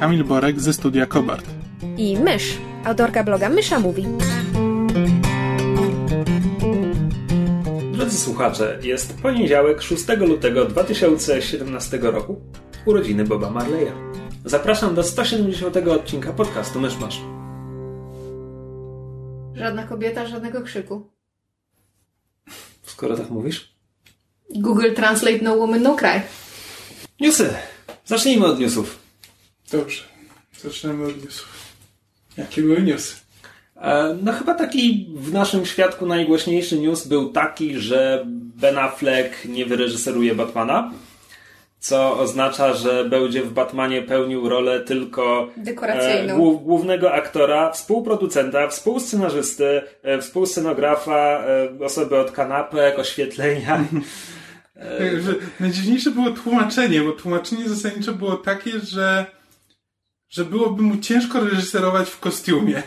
Kamil Borek ze studia Kobart. i Mysz, autorka bloga Mysza Mówi. Drodzy słuchacze, jest poniedziałek 6 lutego 2017 roku, urodziny Boba Marleya. Zapraszam do 170 odcinka podcastu Myszmasz. Żadna kobieta, żadnego krzyku. Skoro tak mówisz. Google Translate No Woman No Cry. Newsy! Zacznijmy od newsów. Dobrze, zaczynamy od newsów. Jakie były newsy? E, No chyba taki w naszym świadku najgłośniejszy news był taki, że Ben Affleck nie wyreżyseruje Batmana, co oznacza, że będzie w Batmanie pełnił rolę tylko Dekoracyjną. e, głów- głównego aktora, współproducenta, współscenarzysty, e, współscenografa, osoby od kanapek, oświetlenia. Najdziwniejsze było tłumaczenie, bo tłumaczenie zasadniczo było takie, że, że byłoby mu ciężko reżyserować w kostiumie.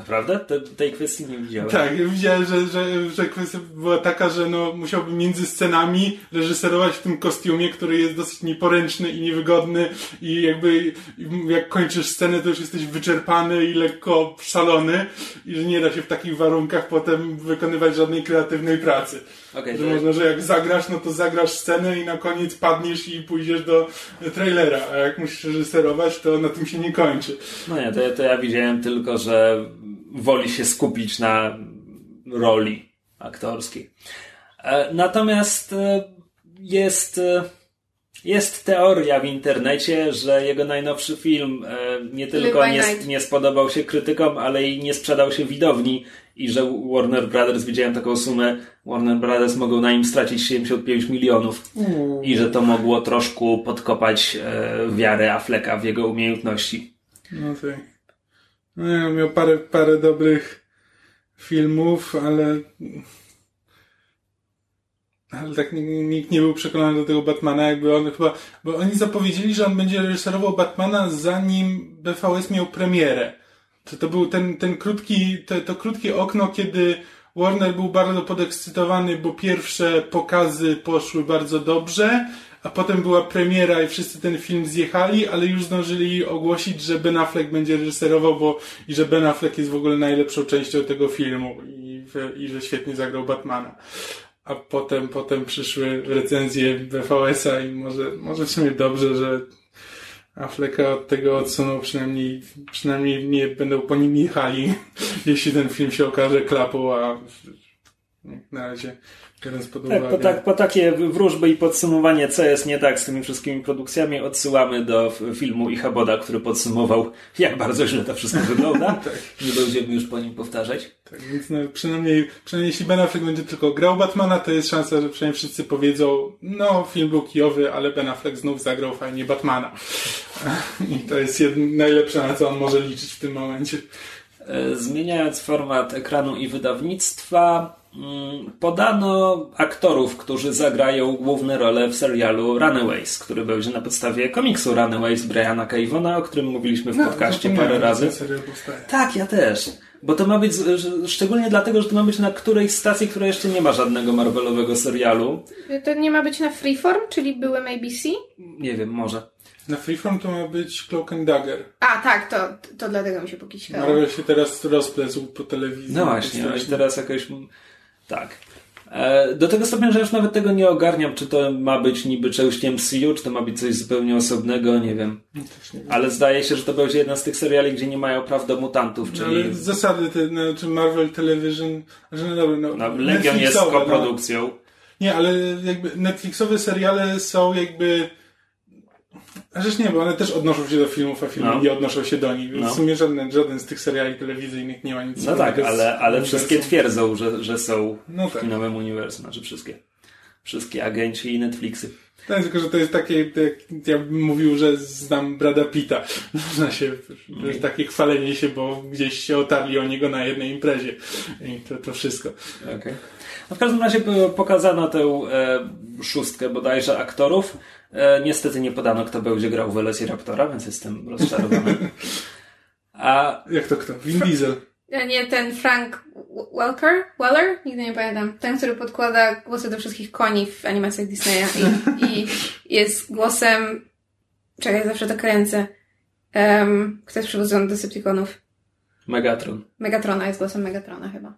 Naprawdę? Te, tej kwestii nie widziałem. Tak, widziałem, że, że, że kwestia była taka, że no, musiałby między scenami reżyserować w tym kostiumie, który jest dosyć nieporęczny i niewygodny i jakby jak kończysz scenę, to już jesteś wyczerpany i lekko szalony i że nie da się w takich warunkach potem wykonywać żadnej kreatywnej pracy. Okej, Że to- można, że jak zagrasz, no to zagrasz scenę i na koniec padniesz i pójdziesz do trailera, a jak musisz reżyserować, to na tym się nie kończy. No nie, to, ja- to ja widziałem tylko, że woli się skupić na roli aktorskiej. E, Natomiast e, jest, e, jest teoria w internecie, że jego najnowszy film nie tylko nie, nie spodobał się krytykom, ale i nie sprzedał się widowni i że Warner Brothers, widziałem taką sumę, Warner Brothers mogą na nim stracić 75 milionów i że to mogło troszkę podkopać e, wiarę Afflecka w jego umiejętności. No tak. No, ja miał parę, parę dobrych filmów, ale ale tak nikt, nikt nie był przekonany do tego Batmana, jakby on chyba, bo oni zapowiedzieli, że on będzie reżyserował Batmana zanim BVS miał premierę. To, to był ten, ten krótki, to, to krótkie okno, kiedy Warner był bardzo podekscytowany, bo pierwsze pokazy poszły bardzo dobrze, a potem była premiera i wszyscy ten film zjechali, ale już zdążyli ogłosić, że Ben Affleck będzie reżyserował, bo i że Ben Affleck jest w ogóle najlepszą częścią tego filmu i, i że świetnie zagrał Batmana. A potem, potem przyszły recenzje BVS-a i może, może w sumie dobrze, że Afflecka od tego odsunął, przynajmniej, przynajmniej nie będą po nim jechali, jeśli ten film się okaże klapą, a na razie biorąc pod Tak, uwagę. po, tak, po takie wróżby i podsumowanie, co jest nie tak z tymi wszystkimi produkcjami, odsyłamy do filmu Ichaboda, który podsumował, jak bardzo źle to wszystko wygląda. Nie będziemy już po nim powtarzać. Tak, więc no, przynajmniej, przynajmniej jeśli Ben Affleck będzie tylko grał Batmana, to jest szansa, że przynajmniej wszyscy powiedzą, no film był kijowy, ale Ben Affleck znów zagrał fajnie Batmana. I to jest jed... najlepsze, na co on może liczyć w tym momencie. E, Zmieniając format ekranu i wydawnictwa, podano aktorów, którzy zagrają główne role w serialu Runaways, który będzie na podstawie komiksu Runaways Briana Cavona, o którym mówiliśmy w podcaście parę razy. ten serial powstaje. Tak, ja też. Bo to ma być, szczególnie dlatego, że to ma być na którejś stacji, która jeszcze nie ma żadnego Marvelowego serialu. To nie ma być na Freeform, czyli byłem ABC? Nie wiem, może. Na Freeform to ma być Cloak and Dagger. A, tak, to, to dlatego mi się pokiśkało. Marvel się teraz rozplezł po telewizji. No właśnie, no i teraz jakoś... Tak. E, Do tego stopnia, że już nawet tego nie ogarniam, czy to ma być niby częścią MCU, czy to ma być coś zupełnie osobnego, nie wiem. Wiem. Ale zdaje się, że to będzie jedna z tych seriali, gdzie nie mają praw do mutantów, No, czyli z zasady, te, no, czy Marvel Television, że no, dobra, no, no, Legion jest Netflixowe, no. koprodukcją. Nie, ale jakby Netflixowe seriale są jakby. A rzecz nie, bo one też odnoszą się do filmów, a filmy No. nie odnoszą się do nich. No. w sumie żaden, żaden z tych seriali telewizyjnych nie ma nic No tak, ale, ale wszystkie twierdzą, że, że są No w tak. kinowym uniwersum, znaczy wszystkie. wszystkie agenci i Netflixy. Tak, tylko że to jest takie, jak ja bym mówił, że znam Brada Pitta. Można się, że takie chwalenie się, bo gdzieś się otarli o niego na jednej imprezie. I to, to wszystko. Okay. No w każdym razie pokazano tę e, szóstkę bodajże aktorów. E, niestety nie podano, kto będzie grał w Raptora, więc jestem rozczarowany. A... Jak to kto? Vin Diesel. Nie, ten Frank Welker? Weller? Nigdy nie pamiętam. Ten, który podkłada głosy do wszystkich koni w animacjach Disneya i, i jest głosem... Czekaj, zawsze to kręcę. Um, kto jest przywodzony do Decepticonów? Megatron. Megatrona jest głosem Megatrona chyba.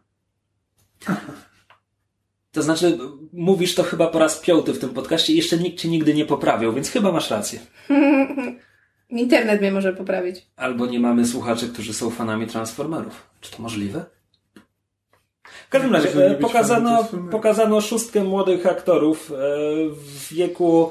To znaczy, mówisz to chyba po raz piąty w tym podcaście i jeszcze nikt cię nigdy nie poprawił, więc chyba masz rację. Internet mnie może poprawić. Albo nie mamy słuchaczy, którzy są fanami Transformerów. Czy to możliwe? W każdym razie pokazano, pokazano szóstkę młodych aktorów e, w wieku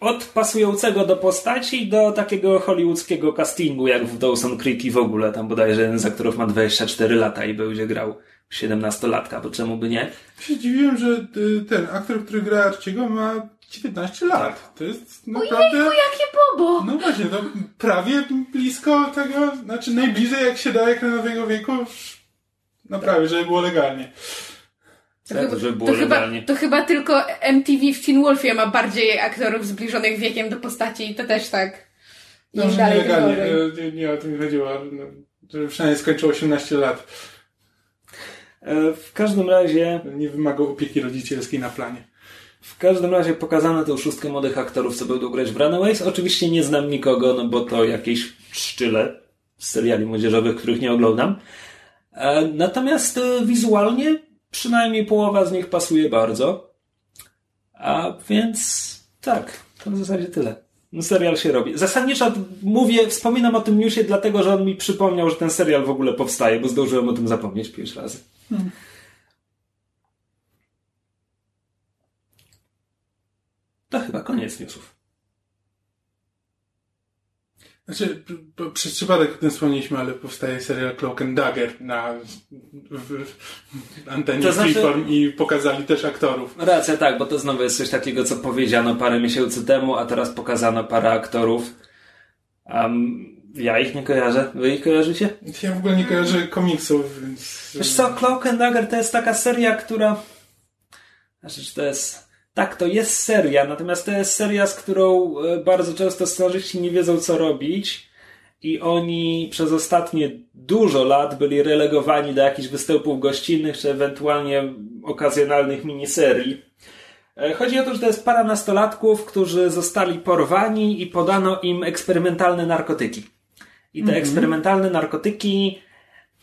od pasującego do postaci do takiego hollywoodzkiego castingu, jak w Dawson Creek i w ogóle. Tam bodajże jeden z aktorów ma 24 lata i będzie grał 17-latka, bo czemu by nie? Ja się dziwiłem, że y, ten aktor, który gra Arciego ma 19 lat. Tak. To jest naprawdę... Ojejku, jakie bobo! No właśnie, to prawie blisko tego, znaczy najbliżej jak się da ekranowego wieku, no prawie, żeby było legalnie. To, tak, żeby było to, legalnie. Chyba, to chyba tylko MTV w Teen Wolfie ma bardziej aktorów zbliżonych wiekiem do postaci i to też tak. No, że dalej nielegalnie. Nie, nie o tym chodziło. No, że przynajmniej skończył 18 lat. E, w każdym razie... Nie wymagał opieki rodzicielskiej na planie. W każdym razie pokazano tę szóstkę młodych aktorów, co będą grać w Runaways. Oczywiście nie znam nikogo, no bo to jakieś szczyle z seriali młodzieżowych, których nie oglądam. E, natomiast e, wizualnie przynajmniej połowa z nich pasuje bardzo. A więc tak, to w zasadzie tyle. No, serial się robi. Zasadniczo mówię, wspominam o tym newsie, dlatego że on mi przypomniał, że ten serial w ogóle powstaje, bo zdążyłem o tym zapomnieć pięć razy. Hmm. To chyba koniec newsów. Znaczy, przez przypadek o tym wspomnieliśmy, ale powstaje serial Cloak and Dagger na w, w antenie to znaczy, Freeform i pokazali też aktorów. Racja, tak, bo to znowu jest coś takiego, co powiedziano parę miesięcy temu, a teraz pokazano parę aktorów. Um, ja ich nie kojarzę. Wy ich kojarzycie? Ja w ogóle nie kojarzę komiksów, więc... Wiesz co, Cloak and Dagger to jest taka seria, która... Znaczy, to jest tak, to jest seria, natomiast to jest seria, z którą e, bardzo często scenarzyści nie wiedzą, co robić i oni przez ostatnie dużo lat byli relegowani do jakichś występów gościnnych, czy ewentualnie okazjonalnych miniserii. E, chodzi o to, że to jest para nastolatków, którzy zostali porwani i podano im eksperymentalne narkotyki. I te mm -hmm. eksperymentalne narkotyki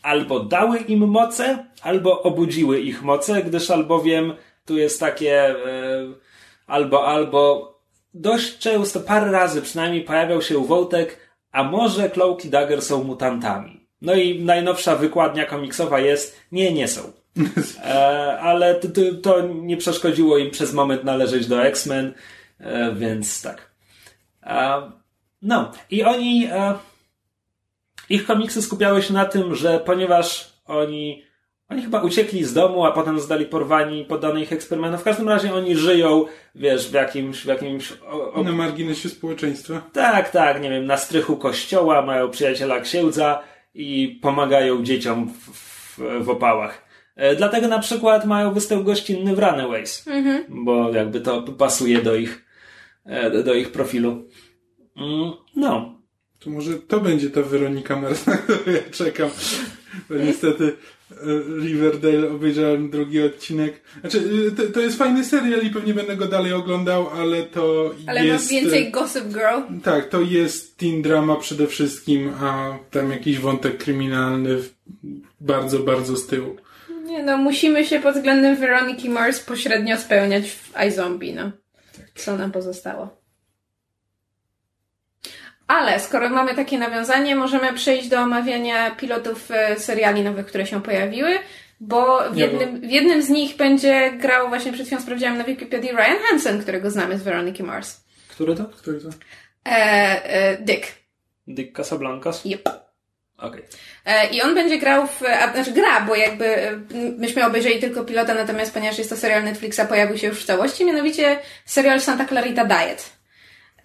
albo dały im moce, albo obudziły ich moce, gdyż albowiem tu jest takie e, albo, albo dość często, parę razy przynajmniej pojawiał się wątek, a może Cloak i Dagger są mutantami. No i najnowsza wykładnia komiksowa jest, nie, nie są. E, ale to, to, to, nie przeszkodziło im przez moment należeć do X-Men, e, więc tak. E, no, i oni, e, ich komiksy skupiały się na tym, że ponieważ oni oni chyba uciekli z domu, a potem zostali porwani poddano ich eksperymentom. W każdym razie oni żyją, wiesz, w jakimś... W jakimś o, o... Na marginesie społeczeństwa. Tak, tak, nie wiem, na strychu kościoła, mają przyjaciela księdza i pomagają dzieciom w, w, w opałach. E, dlatego na przykład mają występ gościnny w Runaways, mhm. bo jakby to pasuje do ich, e, do ich profilu. Mm, no. To może to będzie ta Weronika Mars, na którą ja czekam. Bo niestety Riverdale obejrzałem drugi odcinek. Znaczy, y, to, to, jest fajny serial i pewnie będę go dalej oglądał, ale to ale jest... Ale ma więcej Gossip Girl. Tak, to jest teen drama przede wszystkim, a tam jakiś wątek kryminalny bardzo, bardzo z tyłu. Nie no, musimy się pod względem Veroniki Mars pośrednio spełniać w iZombie, no. Co nam pozostało? Ale skoro mamy takie nawiązanie, możemy przejść do omawiania pilotów e, seriali nowych, które się pojawiły, bo w jednym, w jednym z nich będzie grał, właśnie przed chwilą sprawdziłam na Wikipedii, Ryan Hansen, którego znamy z Veronica Mars. Który to? Który to? E, e, Dick. Dick Casablancas? Yep. Okej. E, I on będzie grał w, a, znaczy gra, bo jakby e, myśmy obejrzeli tylko pilota, natomiast ponieważ jest to serial Netflixa, pojawił się już w całości, mianowicie serial Santa Clarita Diet.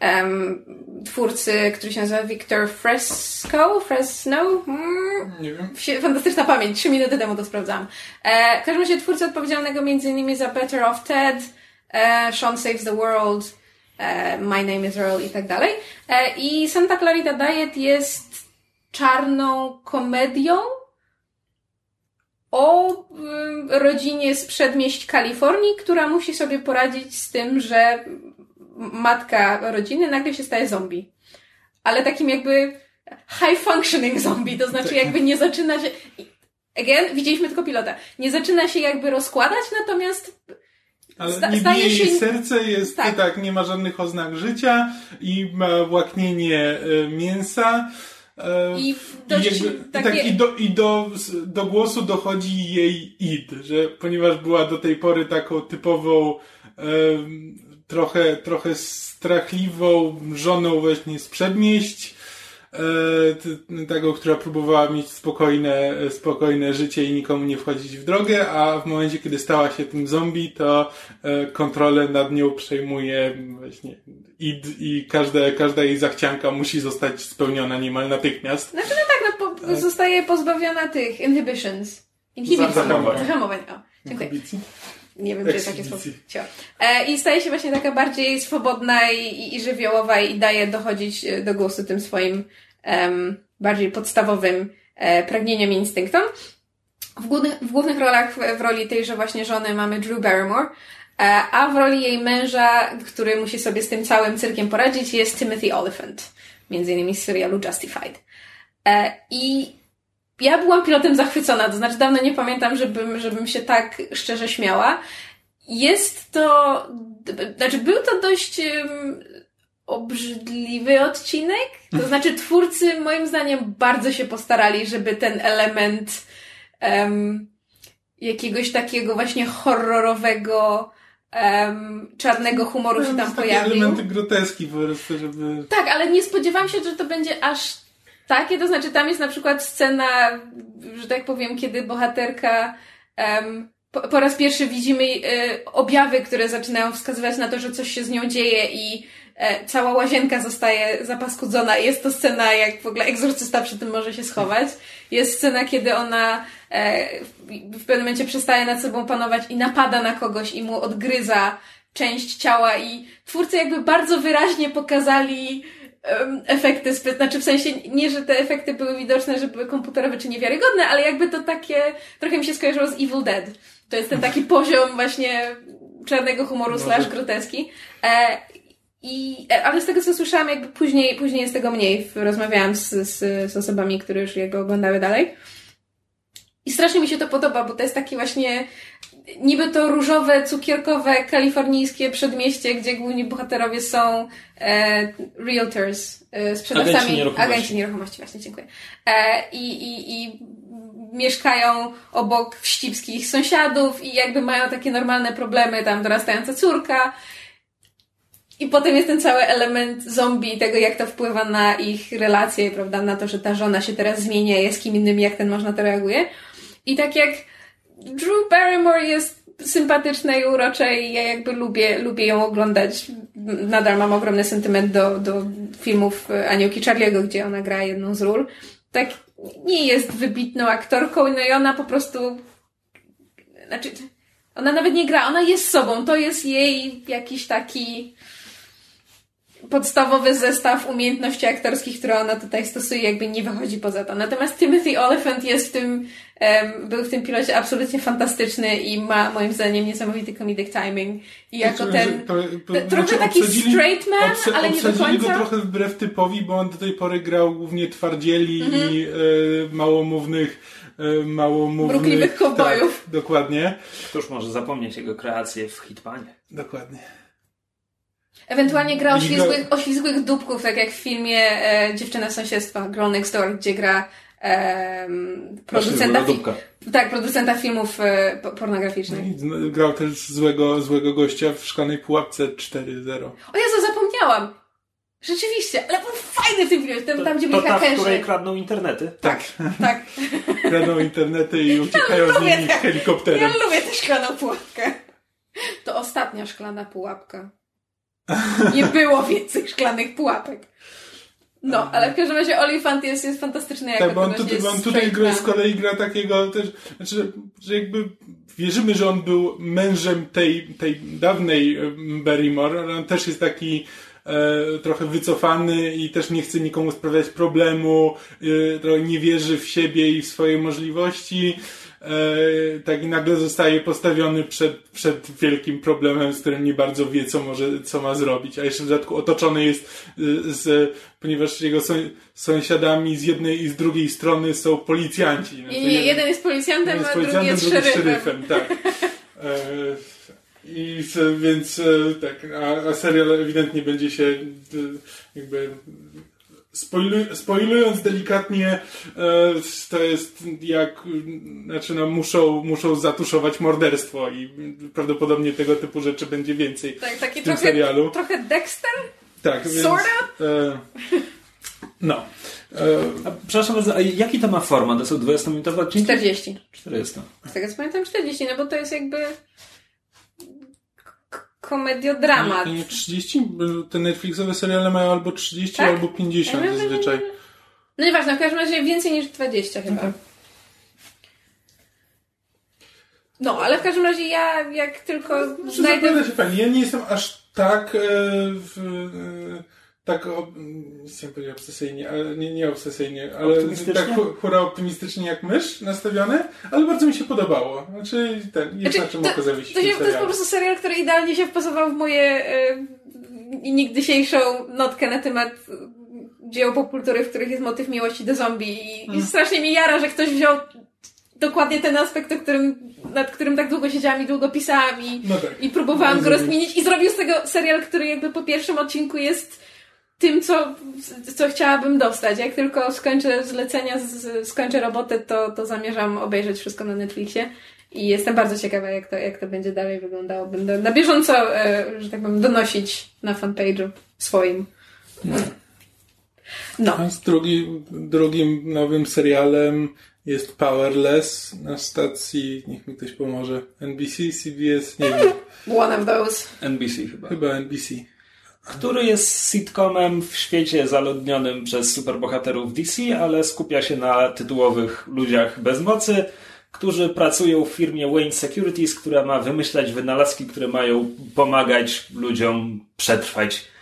Em, twórcy, który się nazywa Victor Fresco, Fresno? Hmm. Nie wiem. Fantastyczna pamięć, trzy minuty temu to sprawdzałam. E, w każdym razie twórcy odpowiedzialnego między innymi za Better Off Ted, e, Sean Saves the World, e, My Name is Earl i tak dalej. E, I Santa Clarita Diet jest czarną komedią o ym, rodzinie z przedmieść Kalifornii, która musi sobie poradzić z tym, że matka rodziny nagle się staje zombie. Ale takim jakby high functioning zombie, to znaczy jakby nie zaczyna się... Again, widzieliśmy tylko pilota. Nie zaczyna się jakby rozkładać, natomiast Ale nie bije jej się- serce, jest Tak. tak. nie ma żadnych oznak życia i ma łaknienie e, mięsa. E, I dość jakby, takie- i, tak, i, do, i do, do głosu dochodzi jej id, że ponieważ była do tej pory taką typową trochę, trochę strachliwą żoną właśnie z przedmieść, e, taką, która próbowała mieć spokojne, spokojne życie i nikomu nie wchodzić w drogę, a w momencie, kiedy stała się tym zombie, to e, kontrolę nad nią przejmuje właśnie id i każda, każda jej zachcianka musi zostać spełniona niemal natychmiast. Znaczy no tak, no po, zostaje pozbawiona tych inhibitions. Inhibicji. Zahamowań. Zahamowań, o. Dziękuję. Inhibicji? Nie wiem, czy jest takie słowo. E, I staje się właśnie taka bardziej swobodna i, i, i żywiołowa i daje dochodzić e, do głosu tym swoim em, bardziej podstawowym e, pragnieniom i instynktom. W głównych, w głównych rolach w, w roli tejże właśnie żony mamy Drew Barrymore, e, a w roli jej męża, który musi sobie z tym całym cyrkiem poradzić, jest Timothy Oliphant, między innymi z serialu Justified. E, I ja byłam pilotem zachwycona, to znaczy dawno nie pamiętam, żebym, żebym się tak szczerze śmiała. Jest to, znaczy był to dość em, obrzydliwy odcinek, to znaczy twórcy moim zdaniem bardzo się postarali, żeby ten element em, jakiegoś takiego właśnie horrorowego em, czarnego humoru się tam pojawił. elementy groteski po prostu, żeby... Tak, ale nie spodziewałam się, że to będzie aż takie. To znaczy, tam jest na przykład scena, że tak powiem, kiedy bohaterka em, po, po raz pierwszy widzimy e, objawy, które zaczynają wskazywać na to, że coś się z nią dzieje i e, cała łazienka zostaje zapaskudzona. Jest to scena, jak w ogóle egzorcysta przy tym może się schować. Jest scena, kiedy ona e, w- pewnym momencie przestaje nad sobą panować i napada na kogoś i mu odgryza część ciała i twórcy jakby bardzo wyraźnie pokazali efekty, znaczy w sensie nie, że te efekty były widoczne, że były komputerowe czy niewiarygodne, ale jakby to takie, trochę mi się skojarzyło z Evil Dead. To jest ten taki poziom właśnie czarnego humoru Może. slash groteski. E, i, e, ale z tego co słyszałam, jakby później, później jest tego mniej. Rozmawiałam z, z, z osobami, które już jego oglądały dalej. I strasznie mi się to podoba, bo to jest taki właśnie niby to różowe, cukierkowe, kalifornijskie przedmieście, gdzie główni bohaterowie są e, realtors, e, sprzedawcami, Agenci nieruchomości. agenci nieruchomości, właśnie, dziękuję. E, i, i, I mieszkają obok wścibskich sąsiadów i jakby mają takie normalne problemy, tam dorastająca córka. I potem jest ten cały element zombie, tego jak to wpływa na ich relacje, prawda, na to, że ta żona się teraz zmienia, jest kim innym, jak ten mąż na to reaguje. I tak jak Drew Barrymore jest sympatyczna i urocza i ja jakby lubię, lubię ją oglądać. Nadal mam ogromny sentyment do, do filmów Aniołki Charlie'ego, gdzie ona gra jedną z ról. Tak nie jest wybitną aktorką, no i ona po prostu znaczy ona nawet nie gra, ona jest sobą. To jest jej jakiś taki podstawowy zestaw umiejętności aktorskich, które ona tutaj stosuje, jakby nie wychodzi poza to. Natomiast Timothy Oliphant jest w tym, em, był w tym pilocie absolutnie fantastyczny i ma moim zdaniem niesamowity comedic timing. I jako Znaczy, ten, to- to- te- trochę znaczy taki straight man, ale nie do obsadzili go końca. trochę wbrew typowi, bo on do tej pory grał głównie twardzieli Mhm. i e, małomównych e, małomównych... Mrukliwych kowbojów. Tak, dokładnie. Któż może zapomnieć jego kreację w Hitmanie? Dokładnie. Ewentualnie gra oślizgłych, oślizgłych dupków, tak jak w filmie e, Dziewczyna z sąsiedztwa, Girl Next Door, gdzie gra em, producenta, fi- tak, producenta filmów e, po- pornograficznych. I z- Grał też złego, złego gościa w szklanej pułapce 4-0. O Jezu, zapomniałam! Rzeczywiście, ale był fajny w tym filmie, tam, tam gdzie To byli ta, w hakerzy. której kradną internety? Tak. Tak. Kradną internety i uciekają z lubię nimi te- helikopterem. Ja lubię tę szklaną pułapkę. To ostatnia szklana pułapka. Nie było więcej szklanych pułapek. No, ale w każdym razie Olifant jest, jest fantastyczny jako Tak, bo on, tutaj, bo on tutaj gra, z kolei gra takiego też, znaczy, że jakby wierzymy, że on był mężem tej, tej dawnej Barrymore, ale on też jest taki e, trochę wycofany i też nie chce nikomu sprawiać problemu, e, trochę nie wierzy w siebie i w swoje możliwości. E, tak i nagle zostaje postawiony przed, przed wielkim problemem, z którym nie bardzo wie, co może, co ma zrobić. A jeszcze w dodatku otoczony jest y, z, ponieważ jego sąs- sąsiadami z jednej i z drugiej strony są policjanci. Nie, nie, jeden jest policjantem, jeden a drugi jest drugi szeryfem. tak. E, I więc e, tak, a, a serial ewidentnie będzie się e, jakby Spoilu, spoilując delikatnie, e, to jest jak, znaczy no, muszą, muszą zatuszować morderstwo i prawdopodobnie tego typu rzeczy będzie więcej Tak, taki w tym trochę, serialu. trochę Dexter? Tak, więc, Sorta? e, no. E, A, przepraszam bardzo, a jaki to ma format? To są 20-minutowe odcinki? 40. 40. Z tego co pamiętam 40, no bo to jest jakby komediodramat. nie, nie 30? Bo Te Netflixowe seriale mają albo 30, Tak? albo 50 Nie, nie, nie, zazwyczaj. No nieważne, w każdym razie więcej niż 20 chyba. Mhm. No, ale w każdym razie ja jak tylko Znaczy, znajdę... się fajnie. Ja nie jestem aż tak e, w, e, tak nie chcę powiedzieć obsesyjnie, ale nie, nie obsesyjnie, ale tak hu- hura optymistycznie jak mysz nastawiony, ale bardzo mi się podobało. Znaczy ten, jest Znaczy, na czym to, to, się, to jest po prostu serial, który idealnie się wpasował w moje y, nigdysiejszą notkę na temat y, dzieł popkultury, w których jest motyw miłości do zombie i, i strasznie mi jara, że ktoś wziął dokładnie ten aspekt, o którym, nad którym tak długo siedziałam i długo pisałam i, No tak. i próbowałam go Rozumiem. rozkminić i zrobił z tego serial, który jakby po pierwszym odcinku jest tym, co, co chciałabym dostać. Jak tylko skończę zlecenia, z, skończę robotę, to, to zamierzam obejrzeć wszystko na Netflixie. I jestem bardzo ciekawa, jak to, jak to będzie dalej wyglądało. Będę na bieżąco, e, że tak powiem, donosić na fanpage'u swoim. No. A z drugi, drugim nowym serialem jest Powerless na stacji, niech mi ktoś pomoże, NBC, CBS, nie wiem, One of those. NBC chyba. chyba NBC. Który jest sitcomem w świecie zaludnionym przez superbohaterów DC, ale skupia się na tytułowych ludziach bez mocy, którzy pracują w firmie Wayne Securities, która ma wymyślać wynalazki, które mają pomagać ludziom przetrwać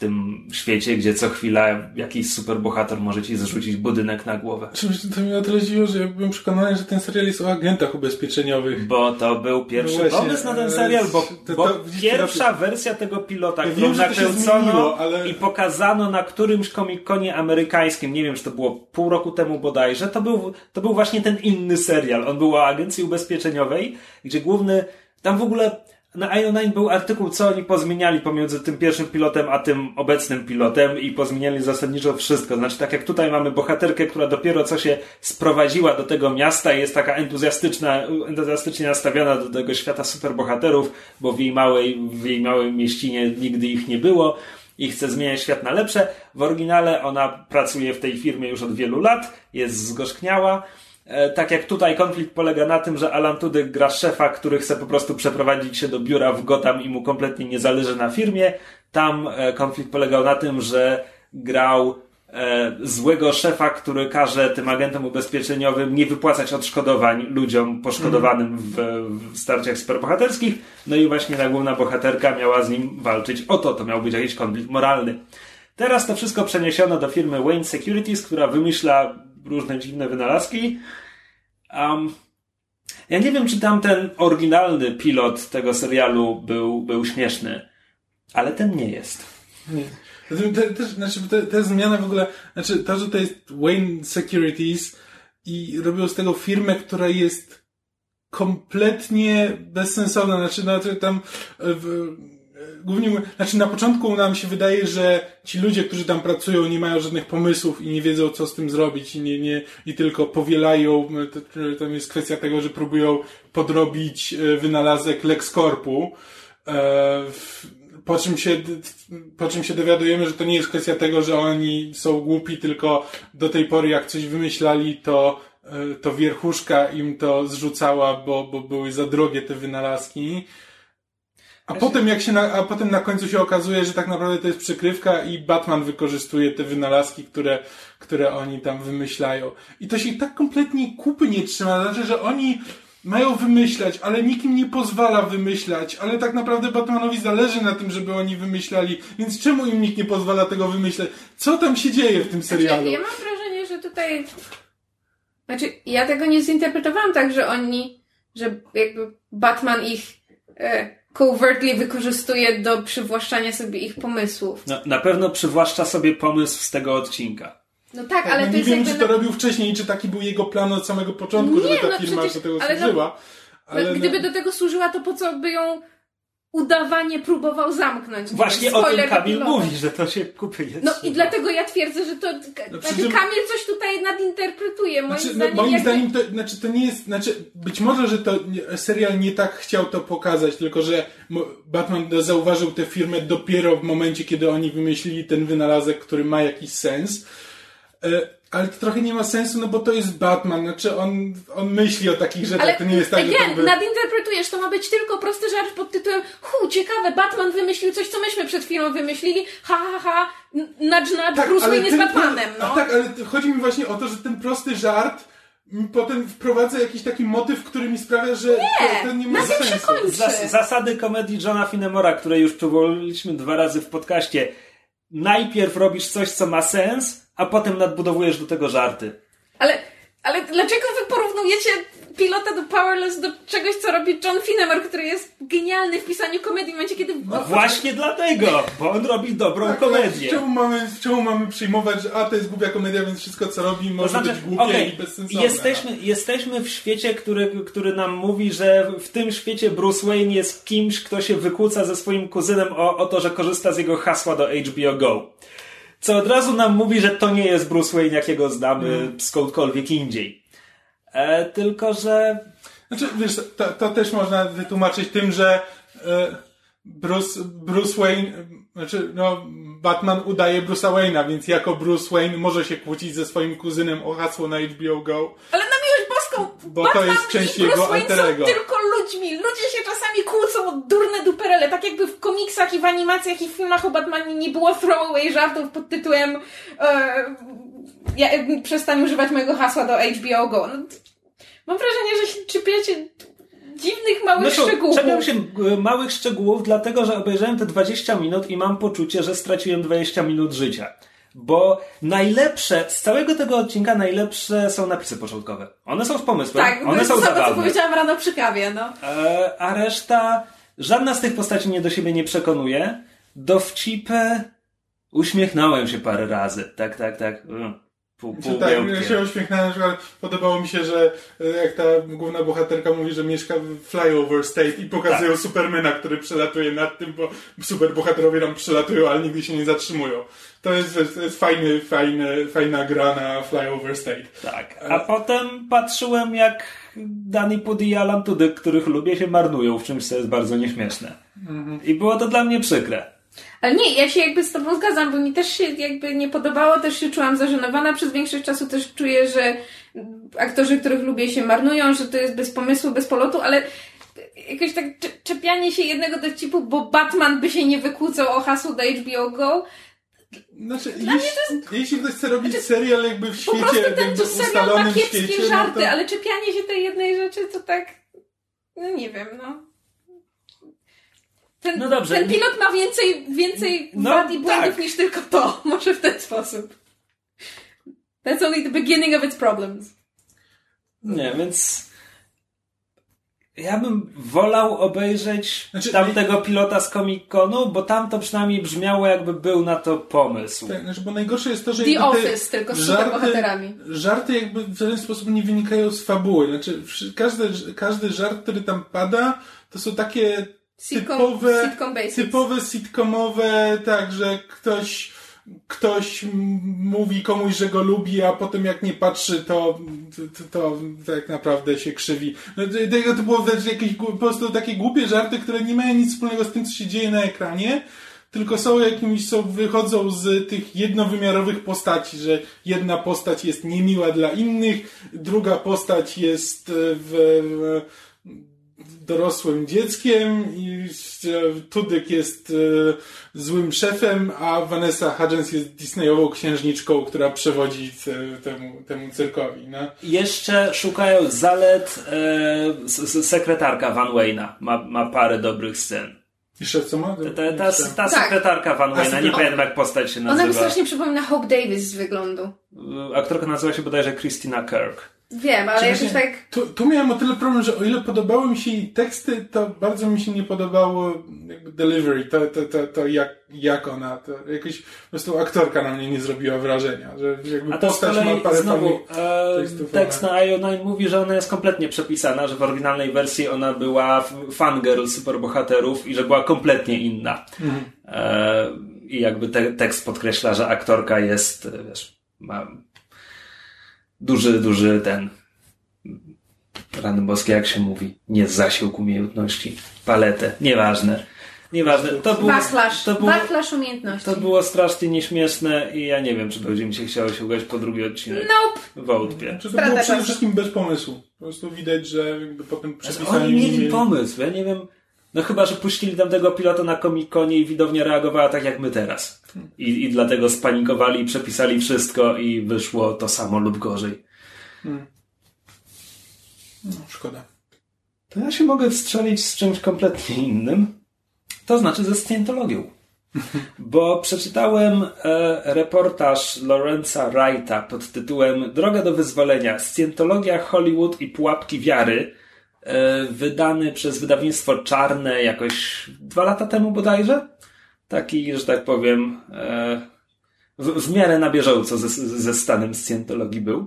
tym świecie, gdzie co chwila jakiś superbohater może ci zrzucić budynek na głowę. Czymś to mnie o tyle dziwiło, że ja byłem przekonany, że ten serial jest o agentach ubezpieczeniowych. Bo to był pierwszy No właśnie, pomysł na ten ale serial, bo, to- bo to pierwsza wersja tego pilota, Ja którą wiem, to nakręcono zmieniło, ale- i pokazano na którymś komikonie amerykańskim, nie wiem, czy to było pół roku temu bodajże, to był, to był właśnie ten inny serial. On był o agencji ubezpieczeniowej, gdzie główny, tam w ogóle na IO9 był artykuł, co oni pozmieniali pomiędzy tym pierwszym pilotem, a tym obecnym pilotem i pozmieniali zasadniczo wszystko. Znaczy, tak jak tutaj mamy bohaterkę, która dopiero co się sprowadziła do tego miasta i jest taka entuzjastyczna, entuzjastycznie nastawiona do tego świata superbohaterów, bo w jej małej, w jej małej mieścinie nigdy ich nie było i chce zmieniać świat na lepsze. W oryginale ona pracuje w tej firmie już od wielu lat, jest zgorzkniała. E, Tak jak tutaj konflikt polega na tym, że Alan Tudyk gra szefa, który chce po prostu przeprowadzić się do biura w Gotham i mu kompletnie nie zależy na firmie. Tam e, konflikt polegał na tym, że grał e, złego szefa, który każe tym agentom ubezpieczeniowym nie wypłacać odszkodowań ludziom poszkodowanym w, w starciach superbohaterskich. No i właśnie ta główna bohaterka miała z nim walczyć. Oto to miał być jakiś konflikt moralny. Teraz to wszystko przeniesiono do firmy Wayne Securities, która wymyśla różne dziwne wynalazki. Um, ja nie wiem, czy tam ten oryginalny pilot tego serialu był, był śmieszny, ale ten nie jest. Nie. Zatem Te, te, znaczy, te, te zmiany w ogóle, znaczy to, że to jest Wayne Securities i robią z tego firmę, która jest kompletnie bezsensowna, znaczy, to tam e, w, głównie, znaczy na początku nam się wydaje, że ci ludzie, którzy tam pracują, nie mają żadnych pomysłów i nie wiedzą, co z tym zrobić i nie, nie, i tylko powielają, e, tam jest kwestia tego, że próbują podrobić e, wynalazek LexCorpu, e, po czym, się, po czym się dowiadujemy, że to nie jest kwestia tego, że oni są głupi, tylko do tej pory jak coś wymyślali, to, e, to wierchuszka im to zrzucała, bo, bo były za drogie te wynalazki. A potem, jak się na, a potem na końcu się okazuje, że tak naprawdę to jest przykrywka i Batman wykorzystuje te wynalazki, które, które oni tam wymyślają. I to się tak kompletnie kupy nie trzyma. Znaczy, że oni mają wymyślać, ale nikt im nie pozwala wymyślać, ale tak naprawdę Batmanowi zależy na tym, żeby oni wymyślali, więc czemu im nikt nie pozwala tego wymyślać? Co tam się dzieje w tym serialu? Znaczy, ja mam wrażenie, że tutaj... Znaczy, ja tego nie zinterpretowałam tak, że oni, że jakby Batman ich e, covertly wykorzystuje do przywłaszczania sobie ich pomysłów. No, na pewno przywłaszcza sobie pomysł z tego odcinka. No tak, ale no, to nie jest wiem, czy to robił wcześniej, czy taki był jego plan od samego początku, Nie, żeby ta no firma przecież- do tego ale no- służyła. Ale no, no- gdyby do tego służyła, to po co by ją udawanie próbował zamknąć? Właśnie o tym Kamil mówi, że to się kupy jest. No i dlatego ja twierdzę, że to. No znaczy, czym- Kamil coś tutaj nadinterpretuje. Moim Znaczy, no, zdaniem. moim jakby... zdaniem to, znaczy, to nie jest, znaczy, być może, że to serial nie tak chciał to pokazać, tylko że Batman zauważył tę firmę dopiero w momencie, kiedy oni wymyślili ten wynalazek, który ma jakiś sens. E, ale to trochę nie ma sensu, no bo to jest Batman, znaczy on, on myśli o takich rzeczach, Ale to nie jest tak, że again, to by... nadinterpretujesz, to ma być tylko prosty żart pod tytułem hu, ciekawe, Batman wymyślił coś, co myśmy przed chwilą wymyślili, ha, ha, ha, nudge, nudge, Bruce Wayne jest Batmanem, a no. tak, ale chodzi mi właśnie o to, że ten prosty żart potem wprowadza jakiś taki motyw, który mi sprawia, że to, to nie ma się sensu. kończy. Zas zasady komedii Johna Finemora, które już przywołaliśmy dwa razy w podcaście. Najpierw robisz coś, co ma sens, a potem nadbudowujesz do tego żarty. Ale, ale dlaczego wy porównujecie pilota do Powerless do czegoś, co robi John Finnemer, który jest genialny w pisaniu komedii w momencie, kiedy... No właśnie dlatego, bo on robi dobrą Tak, komedię. Czemu mamy, czemu mamy przyjmować, że a to jest głupia komedia, więc wszystko co robi może To znaczy, być głupie okej, i bezsensowne. jesteśmy, jesteśmy w świecie, który, który nam mówi, że w tym świecie Bruce Wayne jest kimś, kto się wykłóca ze swoim kuzynem o, o to, że korzysta z jego hasła do HBO Go. Co od razu nam mówi, że to nie jest Bruce Wayne, jakiego znamy Mm. skądkolwiek indziej. E, tylko, że Znaczy, wiesz, to, to też można wytłumaczyć tym, że e, Bruce, Bruce Wayne, znaczy, no, Batman udaje Bruce'a Wayne'a, więc jako Bruce Wayne może się kłócić ze swoim kuzynem o hasło na HBO Go. Ale na miłość boską! Bo to Batman jest część i Bruce jego Wayne alterego. są tylko ludźmi. Ludzie się czasami kłócą o durne duperele. Tak jakby w komiksach i w animacjach i w filmach o Batmanie nie było throwaway żartów pod tytułem e, ja, przestań używać mojego hasła do HBO Go. No, mam wrażenie, że się czepiacie dziwnych małych to szczegółów. czepiam się e, małych szczegółów, dlatego że obejrzałem te 20 minut i mam poczucie, że straciłem 20 minut życia. Bo najlepsze, z całego tego odcinka najlepsze są napisy początkowe. One są z pomysłem, Tak, one są samo, co zabawne. powiedziałam rano przy kawie, no. E, a reszta, żadna z tych postaci mnie do siebie nie przekonuje. Dowcipy, uśmiechnąłem się parę razy. Tak, tak, tak. Mm. Pół, pół tak, bełkiem. ja się uśmiechnąłem, przykład podobało mi się, że e, jak ta główna bohaterka mówi, że mieszka w Flyover State i pokazują Tak. Supermana, który przelatuje nad tym, bo superbohaterowie tam przelatują, ale nigdy się nie zatrzymują. To jest, to jest fajny, fajny, fajna gra na Flyover State. Tak. A potem patrzyłem, jak Danny Pudi i Alan Tudyk, których lubię, się marnują w czymś, co jest bardzo nieśmieszne. I było to dla mnie przykre. Ale nie, ja się jakby z tobą zgadzam, bo mi też się jakby nie podobało, też się czułam zażenowana przez większość czasu, też czuję, że aktorzy, których lubię się marnują, że to jest bez pomysłu, bez polotu, ale jakoś tak cze- czepianie się jednego dowcipu, bo Batman by się nie wykłócał o hasło do HBO Go, Znaczy, jeśli, jeśli ktoś chce robić serial jakby w po prostu świecie, ten serial ma kiepskie świecie, żarty, no to... ale czepianie się tej jednej rzeczy to tak, no nie wiem, no. Ten, No dobrze, ten pilot ma więcej, więcej No, wad i błędów tak. niż tylko to. Może w ten sposób. That's only the beginning of its problems. Nie, więc ja bym wolał obejrzeć Znaczy, tamtego pilota z Comic-Conu, bo tam to przynajmniej brzmiało jakby był na to pomysł. Tak, znaczy, bo najgorsze jest to, że The Office, tylko z superbohaterami. Żarty jakby w żaden sposób nie wynikają z fabuły. Znaczy, każdy, każdy żart, który tam pada, to są takie Sitcom- typowe, sitcom basics. typowe sitcomowe, tak, że ktoś ktoś mówi komuś, że go lubi, a potem jak nie patrzy, to, to, to tak naprawdę się krzywi. No, tego to było jakieś po prostu takie głupie żarty, które nie mają nic wspólnego z tym, co się dzieje na ekranie, tylko są jakimiś, są, wychodzą z tych jednowymiarowych postaci, że jedna postać jest niemiła dla innych, druga postać jest w, w dorosłym dzieckiem i Tudek jest e, złym szefem, a Vanessa Hudgens jest Disneyową księżniczką, która przewodzi temu, temu cyrkowi. No. Jeszcze szukając zalet, e, sekretarka Van Wayne'a ma, ma parę dobrych scen. Jeszcze co ma? Ta, ta, ta, ta sekretarka Van Wayne'a, nie pamiętam jak postać się nazywa. Ona mi strasznie przypomina Hope Davis z wyglądu. Aktorka nazywa się bodajże Christina Kirk. Wiem, ale jakoś tak... Tu, tu miałem o tyle problem, że o ile podobały mi się jej teksty, to bardzo mi się nie podobało jakby delivery, to, to, to, to jak, jak ona, to jakoś po prostu aktorka na mnie nie zrobiła wrażenia, że jakby A to postać ma parę znowu, e, tekst na IO9 mówi, że ona jest kompletnie przepisana, że w oryginalnej wersji ona była fangirl superbohaterów i że była kompletnie inna. Mhm. E, I jakby te, tekst podkreśla, że aktorka jest, wiesz, ma duży, duży ten rany boskie, jak się mówi, nie zasiłk umiejętności, paletę, nieważne. Nieważne. To było, backlash. To było, backlash umiejętności. To było strasznie nieśmieszne i ja nie wiem, czy będzie mi się chciało się ugać po drugi odcinek. Nope. W Outpie. Czy to było przede wszystkim bez pomysłu. Po prostu widać, że jakby potem przepisali... Oni mieli pomysł. Ja nie wiem... No chyba, że puścili tam tego pilota na komikonie i widownia reagowała tak jak my teraz. I, I dlatego spanikowali, przepisali wszystko i wyszło to samo lub gorzej. Hmm. No, szkoda. To ja się mogę wstrzelić z czymś kompletnie innym. To znaczy ze scjentologią. Bo przeczytałem e, reportaż Lorenza Wrighta pod tytułem Droga do wyzwolenia. Scjentologia Hollywood i pułapki wiary wydany przez wydawnictwo Czarne jakoś dwa lata temu bodajże. Taki, że tak powiem, e, w, w miarę na bieżąco ze, ze stanem scjentologii był.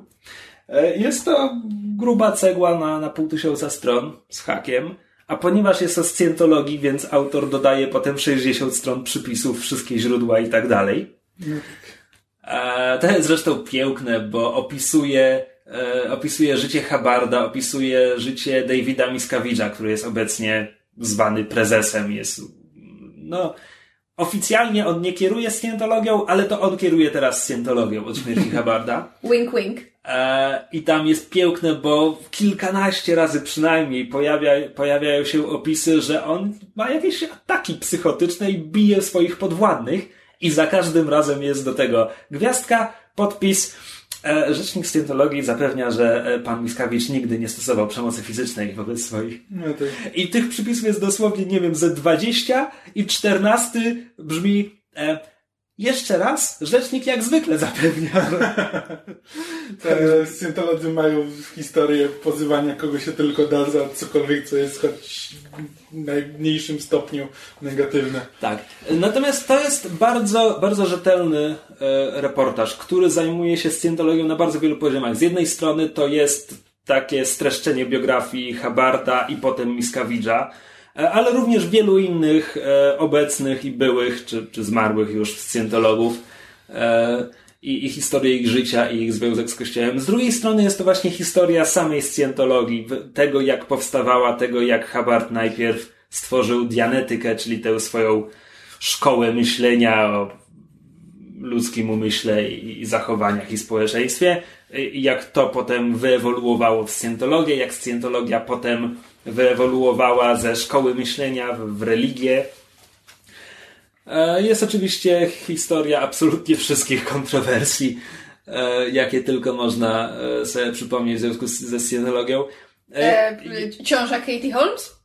E, jest to gruba cegła na, na pół tysiąca stron z hakiem, a ponieważ jest o scjentologii, więc autor dodaje potem 60 stron przypisów, wszystkie źródła i tak dalej. To jest zresztą piękne, bo opisuje e, opisuje życie Habarda, opisuje życie Davida Miscavigea, który jest obecnie zwany prezesem, jest no oficjalnie on nie kieruje scjentologią, ale to on kieruje teraz scjentologią od śmierci Habarda. wink wink. E, I tam jest piękne, bo kilkanaście razy przynajmniej pojawia, pojawiają się opisy, że on ma jakieś ataki psychotyczne i bije swoich podwładnych i za każdym razem jest do tego gwiazdka, podpis, E, rzecznik Scientologii zapewnia, że e, pan Miskawicz nigdy nie stosował przemocy fizycznej wobec swoich. No tak. I tych przypisów jest dosłownie, nie wiem, ze 20 i 14 brzmi e, jeszcze raz, rzecznik jak zwykle zapewnia. Scientolodzy mają historię pozywania kogo się tylko da za cokolwiek, co jest choć w najmniejszym stopniu negatywne. Tak. Natomiast to jest bardzo, bardzo rzetelny e, reportaż, który zajmuje się scjentologią na bardzo wielu poziomach. Z jednej strony to jest takie streszczenie biografii Habarda i potem Miskawidża, E, ale również wielu innych e, obecnych i byłych, czy, czy zmarłych już scjentologów e, i, i historię ich życia i ich związek z Kościołem. Z drugiej strony jest to właśnie historia samej scjentologii, tego jak powstawała, tego jak Hubbard najpierw stworzył dianetykę, czyli tę swoją szkołę myślenia o ludzkim umyśle i, i zachowaniach i społeczeństwie, jak to potem wyewoluowało w scjentologię, jak scjentologia potem wyewoluowała ze szkoły myślenia w, religię. E, jest oczywiście historia absolutnie wszystkich kontrowersji, e, jakie tylko można e, sobie przypomnieć w związku ze scjentologią. E, Katie Holmes?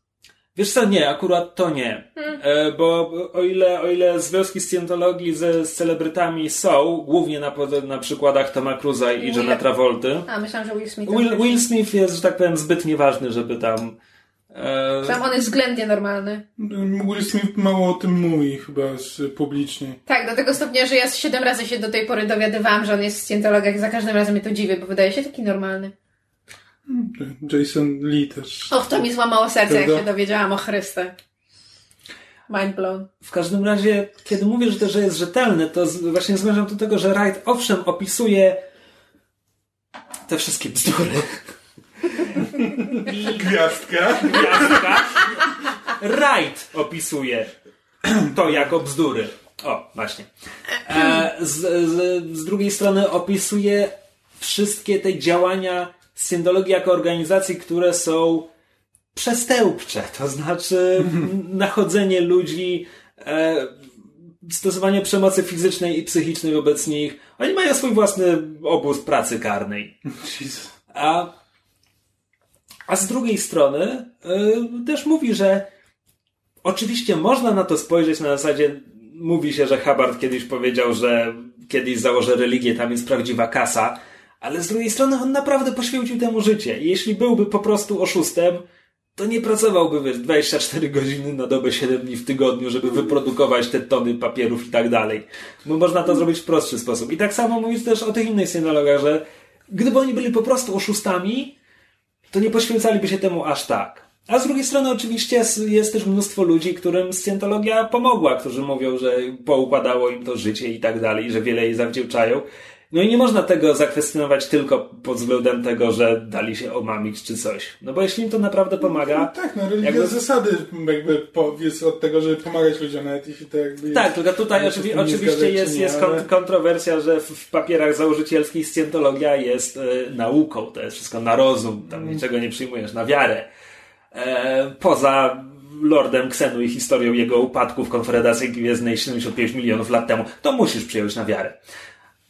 Wiesz co, nie, akurat to nie. Hmm. E, bo o ile, o ile związki scjentologii ze, z celebrytami są, głównie na, na przykładach Toma Cruza i Johna Travolty. A, myślałam, że Will Smith. Will, Will Smith jest, że tak powiem, zbyt nieważny, żeby tam... E... Tam on jest względnie normalny. Will Smith mało o tym mówi chyba publicznie. Tak, do tego stopnia, że ja siedem razy się do tej pory dowiadywałam, że on jest w scjentologach i za każdym razem mnie to dziwi, bo wydaje się taki normalny. Jason Lee też. Och, to mi złamało serce, Prawda? jak się dowiedziałam o Chryste. Mind blown. W każdym razie, kiedy mówię, że to że jest rzetelny, to właśnie zmierzam do tego, że Wright owszem opisuje te wszystkie bzdury. Gwiazdka. Gwiazdka. Wright opisuje to jako bzdury. O, właśnie. E, z, z, z drugiej strony opisuje wszystkie te działania Scientologii jako organizacji, które są przestępcze, to znaczy nachodzenie ludzi, e, stosowanie przemocy fizycznej i psychicznej wobec nich. Oni mają swój własny obóz pracy karnej. A, a z drugiej strony e, też mówi, że oczywiście można na to spojrzeć na zasadzie, mówi się, że Hubbard kiedyś powiedział, że kiedyś założę religię, tam jest prawdziwa kasa, ale z drugiej strony on naprawdę poświęcił temu życie. I jeśli byłby po prostu oszustem, to nie pracowałby wiesz, 24 godziny na dobę, 7 dni w tygodniu, żeby wyprodukować te tony papierów i tak dalej. Bo można to zrobić w prostszy sposób. I tak samo mówić też o tych innych synologach, że gdyby oni byli po prostu oszustami, to nie poświęcaliby się temu aż tak. A z drugiej strony oczywiście jest też mnóstwo ludzi, którym scjentologia pomogła, którzy mówią, że poukładało im to życie i tak dalej, że wiele jej zawdzięczają. No i nie można tego zakwestionować tylko pod względem tego, że dali się omamić czy coś. No bo jeśli im to naprawdę pomaga... No, tak, no religia jakby... zasady jakby jest od tego, żeby pomagać ludziom, nawet jeśli to jakby... Tak, tylko tutaj oczywi oczywiście jest, nie, jest ale... kontrowersja, że w, papierach założycielskich scjentologia jest e, nauką, to jest wszystko na rozum, tam mm. niczego nie przyjmujesz, na wiarę. E, poza Lordem Ksenu i historią jego upadku w Konfederacji Gwiezdnej 75 milionów lat temu, to musisz przyjąć na wiarę.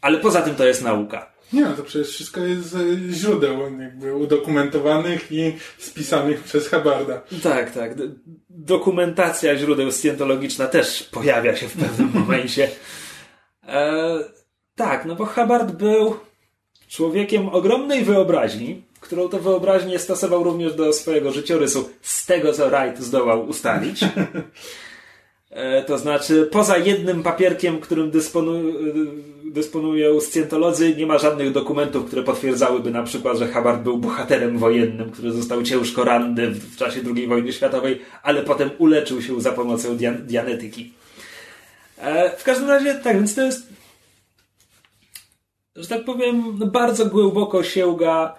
Ale poza tym to jest nauka. Nie, no to przecież wszystko jest z źródeł jakby udokumentowanych i spisanych przez Habarda. Tak, tak. Dokumentacja źródeł scjentologiczna też pojawia się w pewnym momencie. E, tak, no bo Hubbard był człowiekiem ogromnej wyobraźni, którą to wyobraźnię stosował również do swojego życiorysu, z tego co Wright zdołał ustalić. E, to znaczy, poza jednym papierkiem, którym dysponują, e, dysponują scjentolodzy, nie ma żadnych dokumentów, które potwierdzałyby na przykład, że Hubbard był bohaterem wojennym, który został ciężko ranny w, czasie II wojny światowej, ale potem uleczył się za pomocą dian dianetyki. E, w każdym razie, tak, więc to jest, że tak powiem, bardzo głęboko sięga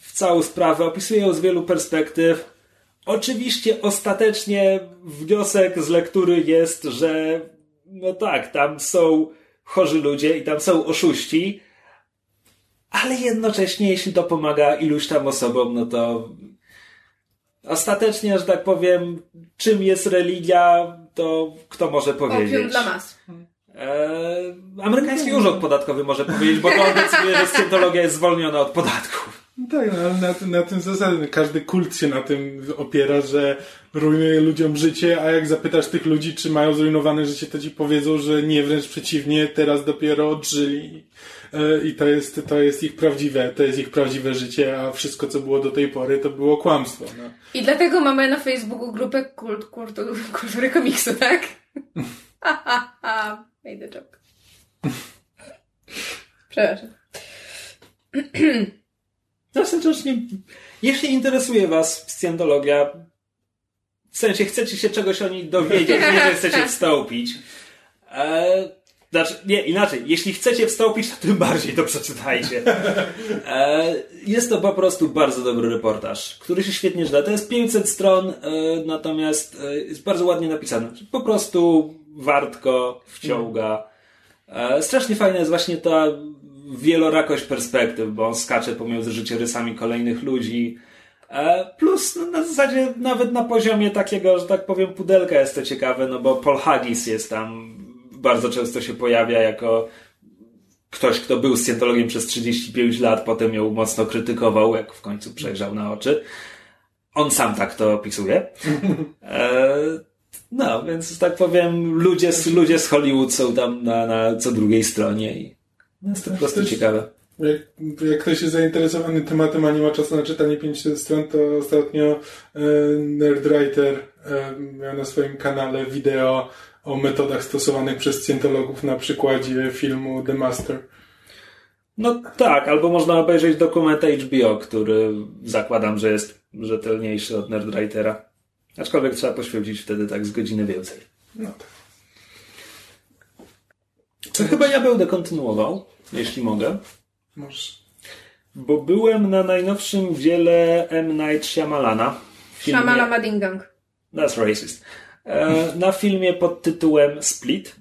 w całą sprawę, opisuje ją z wielu perspektyw Oczywiście ostatecznie wniosek z lektury jest, że no tak, tam są chorzy ludzie i tam są oszuści, ale jednocześnie jeśli to pomaga iluś tam osobom, no to ostatecznie, że tak powiem, czym jest religia, to kto może powiedzieć? Opium dla mas. Eee, amerykański urząd podatkowy może powiedzieć, bo to decyduje, że scjentologia jest zwolniona od podatków. No tak, no, ale na, na tym zasadzie każdy kult się na tym opiera, że rujnuje ludziom życie, a jak zapytasz tych ludzi, czy mają zrujnowane życie, to ci powiedzą, że nie, wręcz przeciwnie, teraz dopiero odżyli e, i to jest, to jest ich prawdziwe, to jest ich prawdziwe życie, a wszystko, co było do tej pory, to było kłamstwo. No. I dlatego mamy na Facebooku grupę kult, kult, kultury komiksu, tak? Ha, ha, ha. Made a joke. Przepraszam. Ostatecznie, jeśli interesuje Was scjentologia, w sensie chcecie się czegoś o niej dowiedzieć, nie że chcecie wstąpić, e, znaczy, nie, inaczej, jeśli chcecie wstąpić, to tym bardziej to przeczytajcie. E, jest to po prostu bardzo dobry reportaż, który się świetnie czyta. To jest 500 stron, e, natomiast e, jest bardzo ładnie napisany. Po prostu wartko wciąga. E, strasznie fajna jest właśnie ta wielorakość perspektyw, bo on skacze pomiędzy życiorysami kolejnych ludzi. E, plus no, na zasadzie nawet na poziomie takiego, że tak powiem, pudelka jest to ciekawe, no bo Paul Haggis jest tam, bardzo często się pojawia jako ktoś, kto był scjentologiem przez 35 lat, potem ją mocno krytykował, jak w końcu przejrzał na oczy. On sam tak to opisuje. E, no, więc tak powiem, ludzie, ludzie z Hollywood są tam na, na co drugiej stronie i no jest to po prostu ciekawe. Jak, jak ktoś jest zainteresowany tematem, a nie ma czasu na czytanie 500 stron, to ostatnio e, Nerdwriter e, miał na swoim kanale wideo o metodach stosowanych przez scjentologów na przykładzie filmu The Master. No tak, albo można obejrzeć dokument HBO, który zakładam, że jest rzetelniejszy od Nerdwritera. Aczkolwiek trzeba poświęcić wtedy tak z godziny więcej. No tak. To chyba ja będę kontynuował, jeśli mogę. Możesz. Bo byłem na najnowszym dziele M. Night Shyamalana. filmie- Shamala Madingang. That's racist. E, na filmie pod tytułem Split,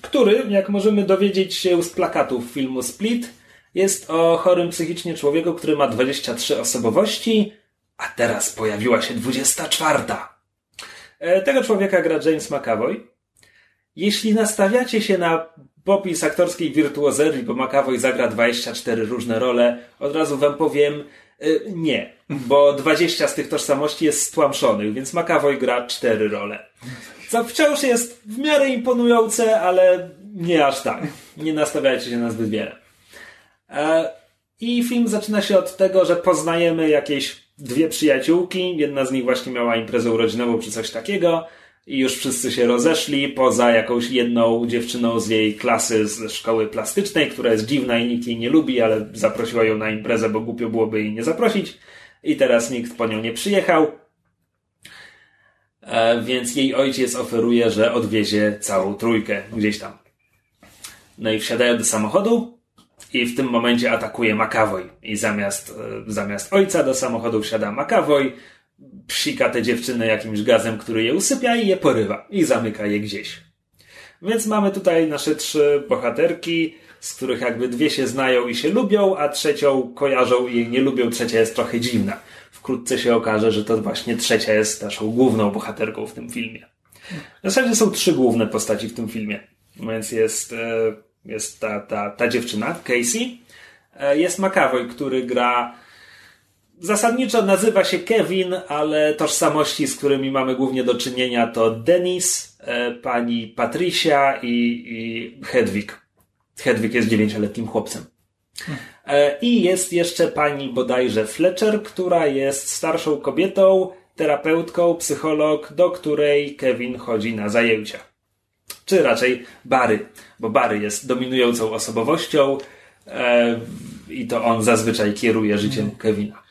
który, jak możemy dowiedzieć się z plakatów filmu Split, jest o chorym psychicznie człowieku, który ma 23 osobowości, a teraz pojawiła się 24. E, tego człowieka gra James McAvoy. Jeśli nastawiacie się na popis aktorskiej wirtuozerii, bo McAvoy zagra 24 różne role, od razu wam powiem y, nie, bo 20 z tych tożsamości jest stłamszonych, więc McAvoy gra 4 role. Co wciąż jest w miarę imponujące, ale nie aż tak. Nie nastawiajcie się na zbyt wiele. E, I film zaczyna się od tego, że poznajemy jakieś dwie przyjaciółki. Jedna z nich właśnie miała imprezę urodzinową czy coś takiego. I już wszyscy się rozeszli, poza jakąś jedną dziewczyną z jej klasy z szkoły plastycznej, która jest dziwna i nikt jej nie lubi, ale zaprosiła ją na imprezę, bo głupio byłoby jej nie zaprosić. I teraz nikt po nią nie przyjechał. E, więc jej ojciec oferuje, że odwiezie całą trójkę gdzieś tam. No i wsiadają do samochodu i w tym momencie atakuje McAvoy. I zamiast, e, zamiast ojca do samochodu wsiada McAvoy, psika te dziewczyny jakimś gazem, który je usypia i je porywa. I zamyka je gdzieś. Więc mamy tutaj nasze trzy bohaterki, z których jakby dwie się znają i się lubią, a trzecią kojarzą i jej nie lubią, trzecia jest trochę dziwna. Wkrótce się okaże, że to właśnie trzecia jest naszą główną bohaterką w tym filmie. W zasadzie są trzy główne postaci w tym filmie. Więc jest, e, jest ta, ta, ta dziewczyna, Casey. E, Jest McAvoy, który gra zasadniczo nazywa się Kevin, ale tożsamości, z którymi mamy głównie do czynienia to Denis, e, pani Patricia i, i Hedwig. Hedwig jest dziewięcioletnim chłopcem. E, I jest jeszcze pani bodajże Fletcher, która jest starszą kobietą, terapeutką, psycholog, do której Kevin chodzi na zajęcia. Czy raczej Barry, bo Barry jest dominującą osobowością e, i to on zazwyczaj kieruje życiem Kevina.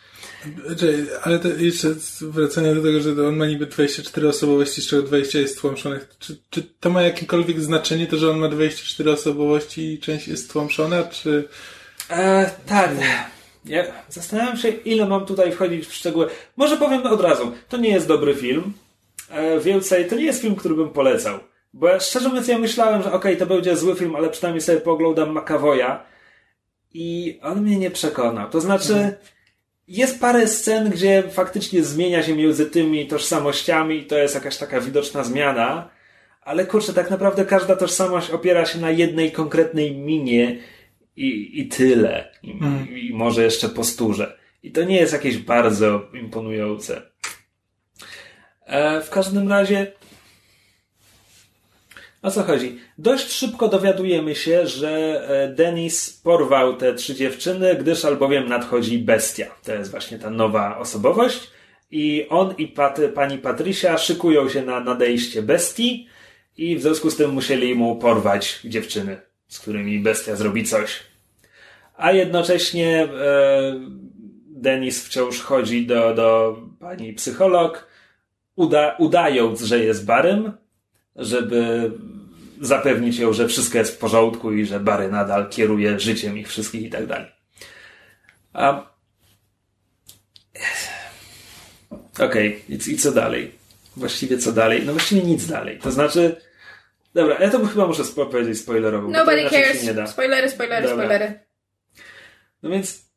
Ale to jeszcze wracanie do tego, że on ma niby 24 osobowości, z czego 20 jest stłamszonych. Czy, czy to ma jakiekolwiek znaczenie, to, że on ma 24 osobowości i część jest stłamszona, czy... E, tak. Ja zastanawiam się, ile mam tutaj wchodzić w szczegóły. Może powiem od razu, to nie jest dobry film. E, więcej, to nie jest film, który bym polecał. Bo ja, szczerze mówiąc, ja myślałem, że okej, to będzie zły film, ale przynajmniej sobie pooglądam McAvoya. I on mnie nie przekonał. To znaczy, jest parę scen, gdzie faktycznie zmienia się między tymi tożsamościami i to jest jakaś taka widoczna zmiana. Ale kurczę, tak naprawdę każda tożsamość opiera się na jednej konkretnej minie i, i tyle. I, I może jeszcze posturze. I to nie jest jakieś bardzo imponujące. E, w każdym razie. O co chodzi? Dość szybko dowiadujemy się, że e, Denis porwał te trzy dziewczyny, gdyż albowiem nadchodzi bestia. To jest właśnie ta nowa osobowość. I on i pat, pani Patrysia szykują się na nadejście bestii i w związku z tym musieli mu porwać dziewczyny, z którymi bestia zrobi coś. A jednocześnie e, Denis wciąż chodzi do, do pani psycholog, uda, udając, że jest barym, żeby zapewnić ją, że wszystko jest w porządku i że Bary nadal kieruje życiem ich wszystkich i tak dalej. A... Okej, i, i co dalej? Właściwie co dalej? No właściwie nic dalej. To znaczy... Dobra, ja to chyba muszę powiedzieć spoilerowo. Nobody się cares. Spoilery, spoilery, Dobra. spoilery. No więc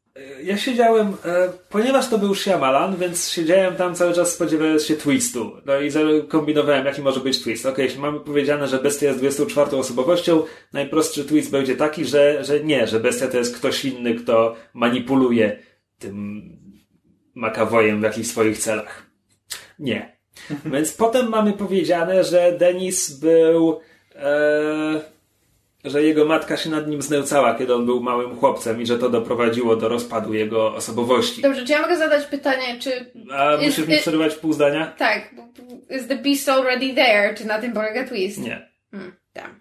ja siedziałem, e, ponieważ to był Shyamalan, więc siedziałem tam cały czas spodziewając się twistu. No i kombinowałem, jaki może być twist. Okej, jeśli mamy powiedziane, że bestia jest 24 osobowością, najprostszy twist będzie taki, że, że nie, że bestia to jest ktoś inny, kto manipuluje tym makawojem w jakichś swoich celach. Nie. Więc potem mamy powiedziane, że Denis był... E, że jego matka się nad nim znęcała, kiedy on był małym chłopcem i że to doprowadziło do rozpadu jego osobowości. Dobrze, czy ja mogę zadać pytanie, czy... A musisz mi przerywać pół zdania? Tak, is the beast already there? Czy na tym polega twist? Nie. Hmm, tam.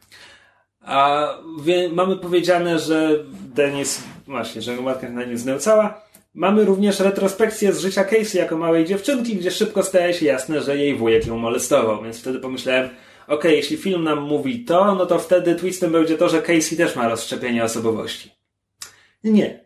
A wie, mamy powiedziane, że Denis, właśnie, że jego matka się na nim znęcała Mamy również retrospekcję z życia Casey jako małej dziewczynki, gdzie szybko staje się jasne, że jej wujek ją molestował, więc wtedy pomyślałem, ok, jeśli film nam mówi to, no to wtedy twistem będzie to, że Casey też ma rozszczepienie osobowości. Nie.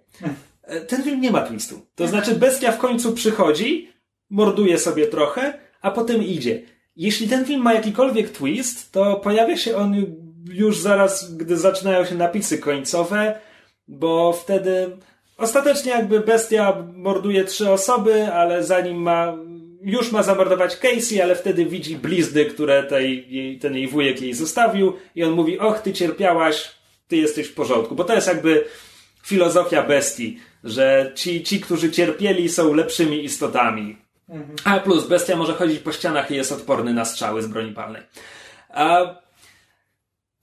E, ten film nie ma twistu. To znaczy bestia w końcu przychodzi, morduje sobie trochę, a potem idzie. Jeśli ten film ma jakikolwiek twist, to pojawia się on już zaraz, gdy zaczynają się napisy końcowe, bo wtedy ostatecznie jakby bestia morduje trzy osoby, ale zanim ma, już ma zamordować Casey, ale wtedy widzi blizny, które tej, jej, ten jej wujek jej zostawił i on mówi, och, ty cierpiałaś, ty jesteś w porządku, bo to jest jakby filozofia bestii, że ci, ci którzy cierpieli są lepszymi istotami. Mhm. A plus, bestia może chodzić po ścianach i jest odporny na strzały z broni palnej. A...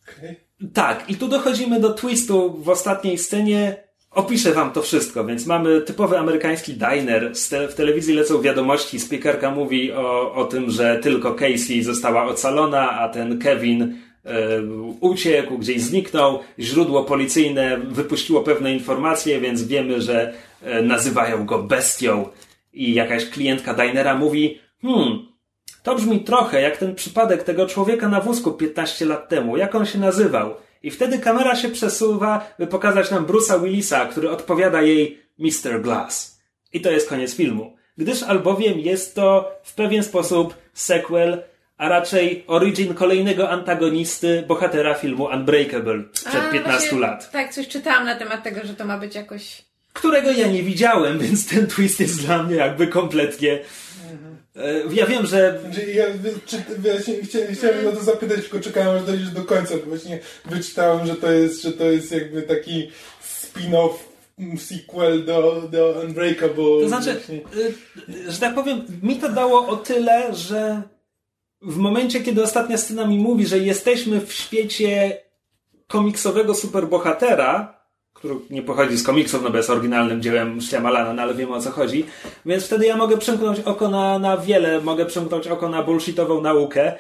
Okay. Tak, i tu dochodzimy do twistu w ostatniej scenie. Opiszę wam to wszystko, więc mamy typowy amerykański diner. W telewizji lecą wiadomości, speakerka mówi o, o tym, że tylko Casey została ocalona, a ten Kevin E, uciekł, gdzieś zniknął. Źródło policyjne wypuściło pewne informacje, więc wiemy, że e, nazywają go bestią. I jakaś klientka dinera mówi, hmm, to brzmi trochę jak ten przypadek tego człowieka na wózku 15 lat temu. Jak on się nazywał? I wtedy kamera się przesuwa, by pokazać nam Bruce'a Willisa, który odpowiada jej Mr. Glass. I to jest koniec filmu. Gdyż albowiem jest to w pewien sposób sequel a raczej origin kolejnego antagonisty, bohatera filmu Unbreakable sprzed a, 15 właśnie, lat. Tak, coś czytałam na temat tego, że to ma być jakoś... Którego ja nie widziałem, więc ten twist jest dla mnie jakby kompletnie... Mhm. Ja wiem, że... Znaczy, ja, czy, właśnie chciałem, chciałem o to zapytać, tylko czekałem aż dojdziesz do końca, bo właśnie wyczytałem, że to jest, że to jest jakby taki spin-off sequel do, do Unbreakable. To znaczy, właśnie. Y, że tak powiem, mi to dało o tyle, że w momencie, kiedy ostatnia scena mi mówi, że jesteśmy w świecie komiksowego superbohatera, który nie pochodzi z komiksów, no bo jest oryginalnym dziełem Shyamalana, no ale wiemy o co chodzi, więc wtedy ja mogę przymknąć oko na, na wiele, mogę przymknąć oko na bullshitową naukę,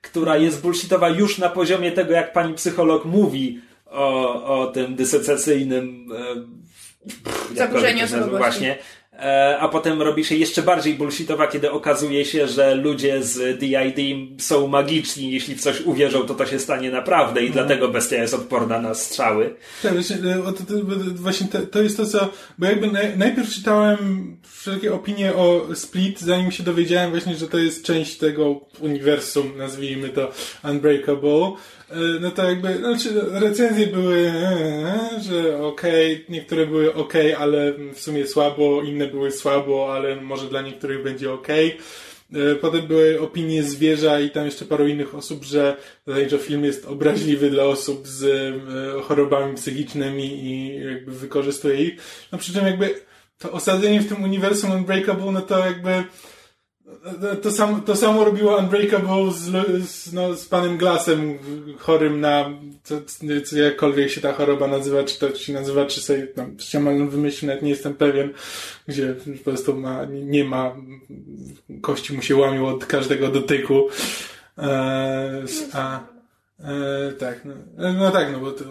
która jest bullshitowa już na poziomie tego, jak pani psycholog mówi o, o tym dysocjacyjnym e, zaburzeniu osobowości. Właśnie. E, a potem robi się jeszcze bardziej bullshitowa, kiedy okazuje się, że ludzie z DID są magiczni, jeśli w coś uwierzą, to to się stanie naprawdę i mhm. dlatego bestia jest odporna na strzały. Tak, właśnie, e, to, jest to, co, bo jakby najpierw czytałem wszelkie opinie o Split, zanim się dowiedziałem właśnie, że to jest część tego uniwersum, nazwijmy to Unbreakable, no to jakby, znaczy recenzje były, e, że okej, okay, niektóre były okay, ale w sumie słabo, inne były słabo, ale może dla niektórych będzie. E, potem były opinie zwierza i tam jeszcze paru innych osób, że, że film jest obraźliwy dla osób z chorobami psychicznymi i jakby wykorzystuje ich. No przy czym jakby to osadzenie w tym uniwersum Unbreakable, no to jakby to, sam, to samo robiło Unbreakable z, z, no, z panem Glassem, chorym na, co, co jakkolwiek się ta choroba nazywa, czy to się nazywa, czy sobie tam ściamalną wymyślił, nawet nie jestem pewien, gdzie po prostu ma, nie ma, kości mu się łamią od każdego dotyku. E, a, e, tak, no, no tak, no bo, to,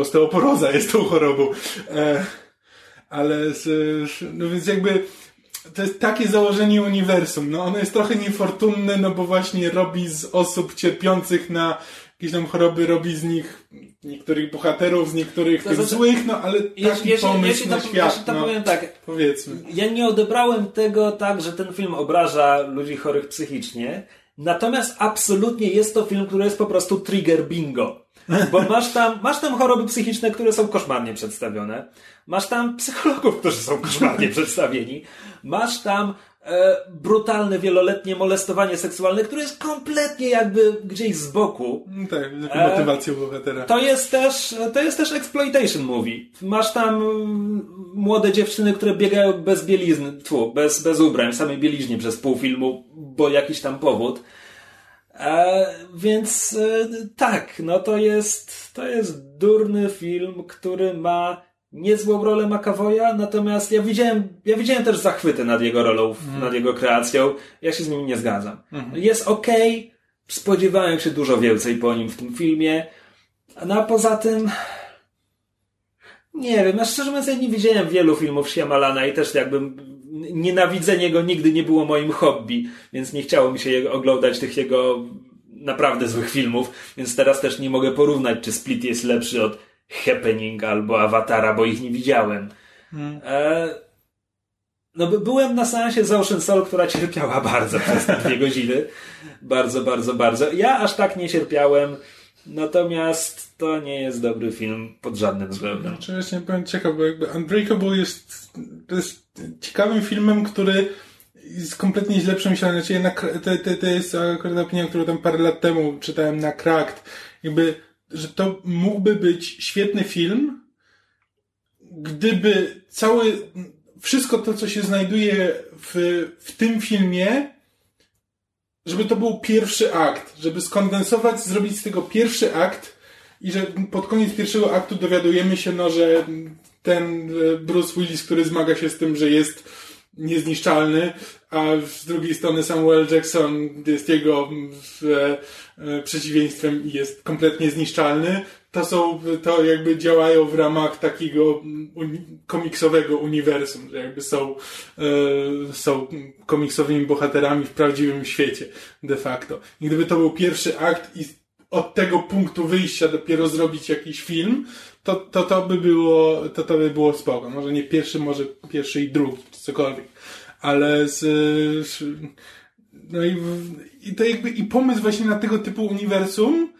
osteoporoza jest tą chorobą. E, ale, no więc jakby, to jest takie założenie uniwersum. No ono jest trochę niefortunne, no bo właśnie robi z osób cierpiących na jakieś tam choroby, robi z nich niektórych bohaterów, z niektórych to tych znaczy, złych, no ale taki jeśli, pomysł jeśli, na to, świat. Jeśli to no, powiem tak, powiedzmy. Ja nie odebrałem tego tak, że ten film obraża ludzi chorych psychicznie, natomiast absolutnie jest to film, który jest po prostu trigger bingo. Bo masz tam, masz tam choroby psychiczne, które są koszmarnie przedstawione. Masz tam psychologów, którzy są koszmarnie przedstawieni. Masz tam e, brutalne, wieloletnie molestowanie seksualne, które jest kompletnie jakby gdzieś z boku. Mm, tak, e, motywacją bohatera. To jest też, to jest też exploitation movie. Masz tam mm, młode dziewczyny, które biegają bez bielizny, tfu, bez, bez ubrań, w samej bieliźnie przez pół filmu, bo jakiś tam powód. E, więc e, tak, no to jest, to jest durny film, który ma niezłą rolę McAvoya, natomiast ja widziałem, ja widziałem też zachwyty nad jego rolą, mm. nad jego kreacją. Ja się z nim nie zgadzam. Mm. Jest okej, okay, spodziewałem się dużo więcej po nim w tym filmie, no a poza tym Nie wiem, ja szczerze mówiąc, ja nie widziałem wielu filmów Shyamalana i też jakby nienawidzenie go nigdy nie było moim hobby, więc nie chciało mi się oglądać tych jego naprawdę złych filmów, więc teraz też nie mogę porównać, czy Split jest lepszy od Happening albo Awatara, bo ich nie widziałem. Hmm. E, no byłem na seansie z Ocean Soul, która cierpiała bardzo przez te dwie godziny. Bardzo, bardzo, bardzo. Ja aż tak nie cierpiałem. Natomiast to nie jest dobry film pod żadnym względem. Znaczy właśnie byłem ciekaw, bo jakby Unbreakable jest, to jest ciekawym filmem, który jest kompletnie źle przemyślany. Znaczy jednak to, to, to jest akurat opinia, którą tam parę lat temu czytałem na Cracked. Jakby, że to mógłby być świetny film, gdyby cały, wszystko to, co się znajduje w, w tym filmie, żeby to był pierwszy akt, żeby skondensować, zrobić z tego pierwszy akt i że pod koniec pierwszego aktu dowiadujemy się, no, że ten Bruce Willis, który zmaga się z tym, że jest niezniszczalny, a z drugiej strony Samuel Jackson jest jego e, e, przeciwieństwem i jest kompletnie zniszczalny, to są, to jakby działają w ramach takiego uni komiksowego uniwersum, że jakby są, e, są komiksowymi bohaterami w prawdziwym świecie, de facto. I gdyby to był pierwszy akt i od tego punktu wyjścia dopiero zrobić jakiś film, to, to, to by było, to, to by było spoko. Może nie pierwszy, może pierwszy i drugi, czy cokolwiek. Ale z, no i, i to jakby, i pomysł właśnie na tego typu uniwersum,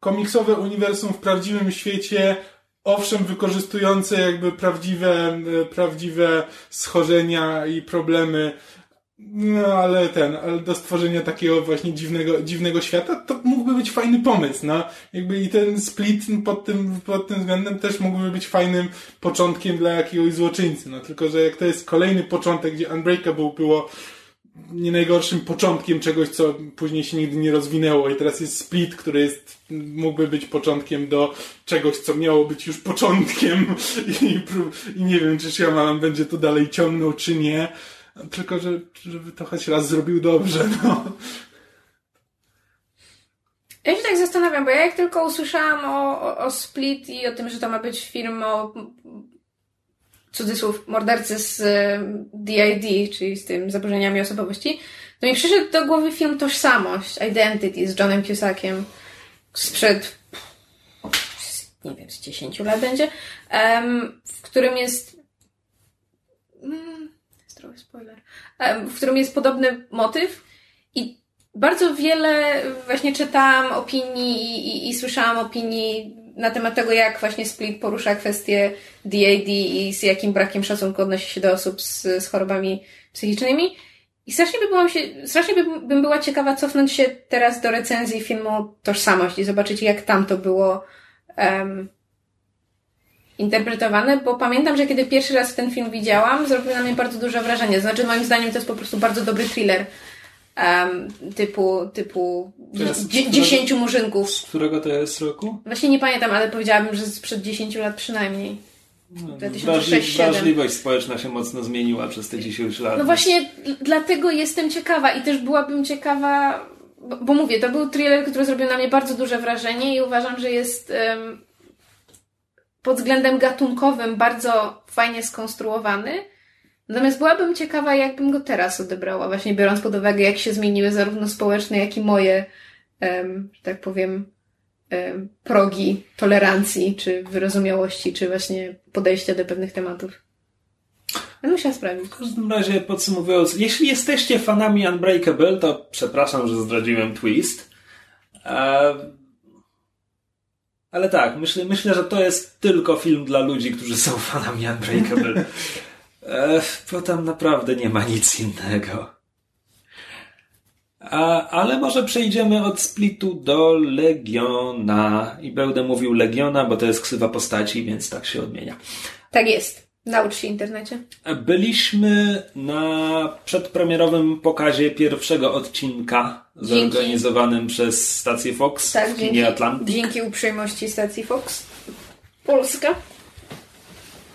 komiksowe uniwersum w prawdziwym świecie, owszem, wykorzystujące jakby prawdziwe, prawdziwe schorzenia i problemy, no ale ten, ale do stworzenia takiego właśnie dziwnego, dziwnego świata, to mógłby być fajny pomysł, no. Jakby i ten split pod tym, pod tym względem też mógłby być fajnym początkiem dla jakiegoś złoczyńcy, no. Tylko, że jak to jest kolejny początek, gdzie Unbreakable było nie najgorszym początkiem czegoś, co później się nigdy nie rozwinęło i teraz jest Split, który jest, mógłby być początkiem do czegoś, co miało być już początkiem i, i nie wiem, czy Shyamalan będzie to dalej ciągnął, czy nie, tylko, że, żeby to choć raz zrobił dobrze, no. Ja się tak zastanawiam, bo ja jak tylko usłyszałam o, o, Split i o tym, że to ma być film o cudzysłów, mordercy z DID, czyli z tym zaburzeniami osobowości, to mi przyszedł do głowy film Tożsamość, Identity z Johnem Cusackiem sprzed nie wiem, z 10 lat będzie, w którym jest trochę spoiler, w którym jest podobny motyw i bardzo wiele właśnie czytałam opinii i, i, i słyszałam opinii na temat tego, jak właśnie Split porusza kwestie DAD i z jakim brakiem szacunku odnosi się do osób z, z chorobami psychicznymi. I strasznie by byłam się, strasznie by, bym była ciekawa cofnąć się teraz do recenzji filmu Tożsamość i zobaczyć, jak tam to było um, interpretowane, bo pamiętam, że kiedy pierwszy raz ten film widziałam, zrobił na mnie bardzo duże wrażenie. Znaczy, moim zdaniem to jest po prostu bardzo dobry thriller um, typu, typu dziesięciu murzynków. Z którego to jest roku? Właśnie nie pamiętam, ale powiedziałabym, że sprzed 10 lat przynajmniej. No, wrażliwość społeczna się mocno zmieniła przez te 10 lat. No właśnie dlatego jestem ciekawa i też byłabym ciekawa, bo, bo mówię, to był thriller, który zrobił na mnie bardzo duże wrażenie i uważam, że jest um, pod względem gatunkowym bardzo fajnie skonstruowany Natomiast byłabym ciekawa, jakbym go teraz odebrała, właśnie biorąc pod uwagę, jak się zmieniły zarówno społeczne, jak i moje, um, że tak powiem, um, progi tolerancji, czy wyrozumiałości, czy właśnie podejścia do pewnych tematów. Ale musiała sprawdzić. W każdym razie podsumowując, jeśli jesteście fanami Unbreakable, to przepraszam, że zdradziłem twist. Ale tak, myślę, myślę, że to jest tylko film dla ludzi, którzy są fanami Unbreakable. Ech, bo tam naprawdę nie ma nic innego. A, ale może przejdziemy od Splitu do Legiona. I będę mówił Legiona, bo to jest ksywa postaci, więc tak się odmienia. Tak jest. Naucz się internecie. Byliśmy na przedpremierowym pokazie pierwszego odcinka dzięki. zorganizowanym przez stację Fox tak, w kinie Atlantic. Dzięki uprzejmości stacji Fox. Polska.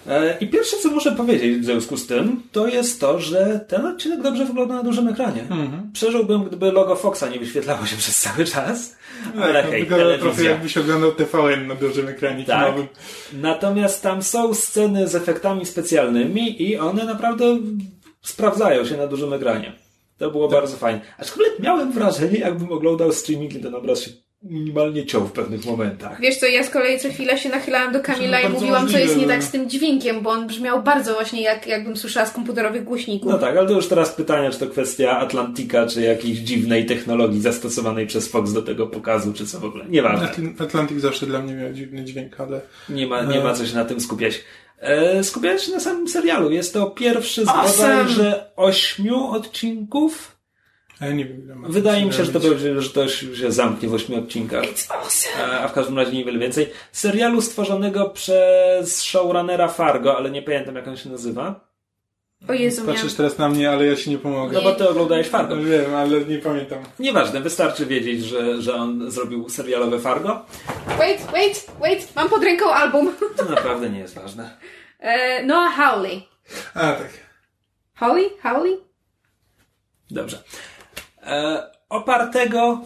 E, I pierwsze, co muszę powiedzieć w związku z tym, to jest to, że ten odcinek dobrze wygląda na dużym ekranie. Mhm. Przeżyłbym, gdyby logo Foxa nie wyświetlało się przez cały czas. Ale Tak, hej, wygląda trochę jakbyś oglądał TVN na dużym ekranie Tak. kinowym. Natomiast tam są sceny z efektami specjalnymi i one naprawdę sprawdzają się na dużym ekranie. To było Tak. bardzo fajne. Aczkolwiek miałem wrażenie, jakbym oglądał streaming i ten obraz się minimalnie ciął w pewnych momentach. Wiesz co, ja z kolei co chwilę się nachylałam do Kamila i mówiłam, co możliwe, jest nie tak z tym dźwiękiem, bo on brzmiał bardzo właśnie jak, jakbym słyszała z komputerowych głośników. No tak, ale to już teraz pytanie, czy to kwestia Atlantika, czy jakiejś dziwnej technologii zastosowanej przez Fox do tego pokazu, czy co w ogóle. Nieważne. Atl- Atlantic zawsze dla mnie miał dziwny dźwięk, ale... Nie ma, nie ma co się na tym skupiać. E, skupiając się na samym serialu. Jest to pierwszy z Awesome. bodajże ośmiu odcinków. Ale nie wiem, Wydaje mi się, że to, będzie, że to się zamknie w ośmiu odcinkach. A w każdym razie niewiele więcej. Serialu stworzonego przez showrunnera Fargo, ale nie pamiętam jak on się nazywa. O Jezu. Patrzysz teraz na mnie, ale ja ci nie pomogę. No bo ty oglądałeś Fargo. Wiem, ale nie pamiętam. Nieważne, wystarczy wiedzieć, że, że on zrobił serialowe Fargo. Wait, wait, wait! Mam pod ręką album. To naprawdę nie jest ważne. E, Noah Hawley. A, tak. Hawley? Hawley? Dobrze. E, opartego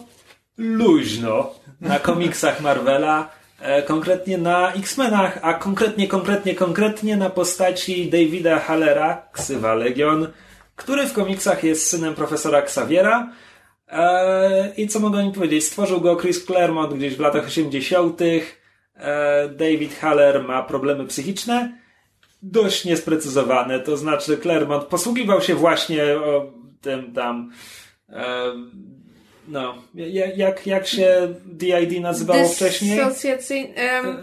luźno na komiksach Marvela, e, konkretnie na X-Menach, a konkretnie, konkretnie, konkretnie na postaci Davida Hallera, ksywa Legion, który w komiksach jest synem profesora Xaviera. E, I co mogę nim powiedzieć? Stworzył go Chris Claremont gdzieś w latach 80. E, David Haller ma problemy psychiczne dość niesprecyzowane. To znaczy, Claremont posługiwał się właśnie tym tam. No, ja- jak, jak się DID nazywało wcześniej?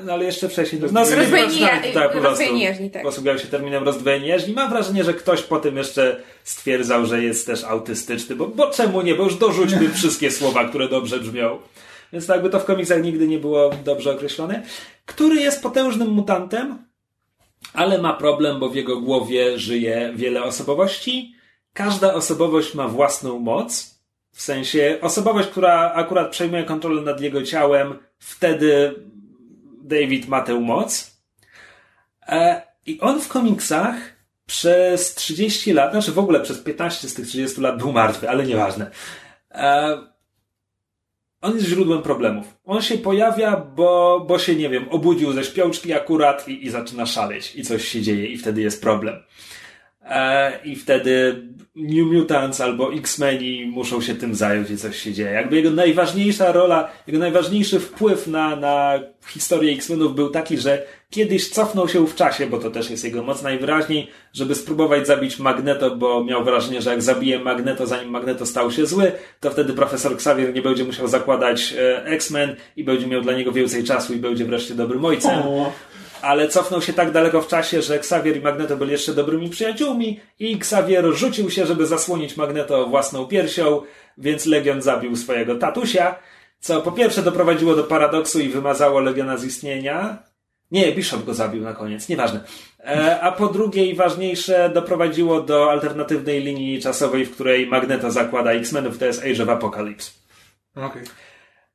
No, ale jeszcze wcześniej. Rozdwojenie- Rozdwojenie tak, tak, po prostu. tak. Posługiwał się terminem rozdwojenie jaźni. Mam wrażenie, że ktoś potem jeszcze stwierdzał, że jest też autystyczny, bo, bo czemu nie? Bo już dorzućmy wszystkie słowa, które dobrze brzmią. Więc tak jakby to w komiksach nigdy nie było dobrze określone. Który jest potężnym mutantem, ale ma problem, bo w jego głowie żyje wiele osobowości. Każda osobowość ma własną moc. W sensie osobowość, która akurat przejmuje kontrolę nad jego ciałem, wtedy David ma tę moc. E, I on w komiksach przez 30 lat, znaczy w ogóle przez 15 z tych 30 lat był martwy, ale nieważne. E, on jest źródłem problemów. On się pojawia, bo, bo się, nie wiem, obudził ze śpiączki akurat i, i zaczyna szaleć i coś się dzieje i wtedy jest problem. E, I wtedy New Mutants albo X-Meni muszą się tym zająć i coś się dzieje. Jakby jego najważniejsza rola, jego najważniejszy wpływ na, na historię X-Menów był taki, że kiedyś cofnął się w czasie, bo to też jest jego moc najwyraźniej, żeby spróbować zabić Magneto, bo miał wrażenie, że jak zabije Magneto, zanim Magneto stał się zły, to wtedy profesor Xavier nie będzie musiał zakładać e, X-Men i będzie miał dla niego więcej czasu i będzie wreszcie dobrym ojcem O, ale cofnął się tak daleko w czasie, że Xavier i Magneto byli jeszcze dobrymi przyjaciółmi i Xavier rzucił się, żeby zasłonić Magneto własną piersią, więc Legion zabił swojego tatusia, co po pierwsze doprowadziło do paradoksu i wymazało Legiona z istnienia. Nie, Bishop go zabił na koniec, nieważne. E, a po drugie i ważniejsze, doprowadziło do alternatywnej linii czasowej, w której Magneto zakłada X-Menów, to jest Age of Apocalypse. okej.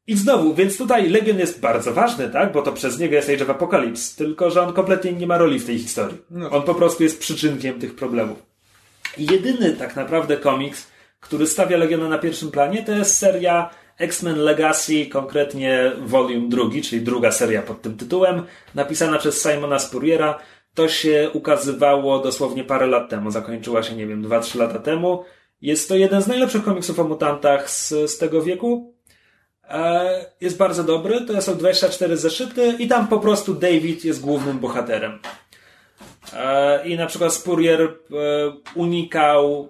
I znowu, więc tutaj Legion jest bardzo ważny, tak? Bo to przez niego jest Age of Apocalypse. Tylko, że on kompletnie nie ma roli w tej historii. No. On po prostu jest przyczynkiem tych problemów. Jedyny tak naprawdę komiks, który stawia Legiona na pierwszym planie, to jest seria X-Men Legacy, konkretnie volume drugi, czyli druga seria pod tym tytułem, napisana przez Simona Spurriera. To się ukazywało dosłownie parę lat temu. Zakończyła się, nie wiem, 2-3 lata temu. Jest to jeden z najlepszych komiksów o mutantach z, z tego wieku. E, Jest bardzo dobry, to są 24 zeszyty i tam po prostu David jest głównym bohaterem. E, I na przykład Spurrier e, unikał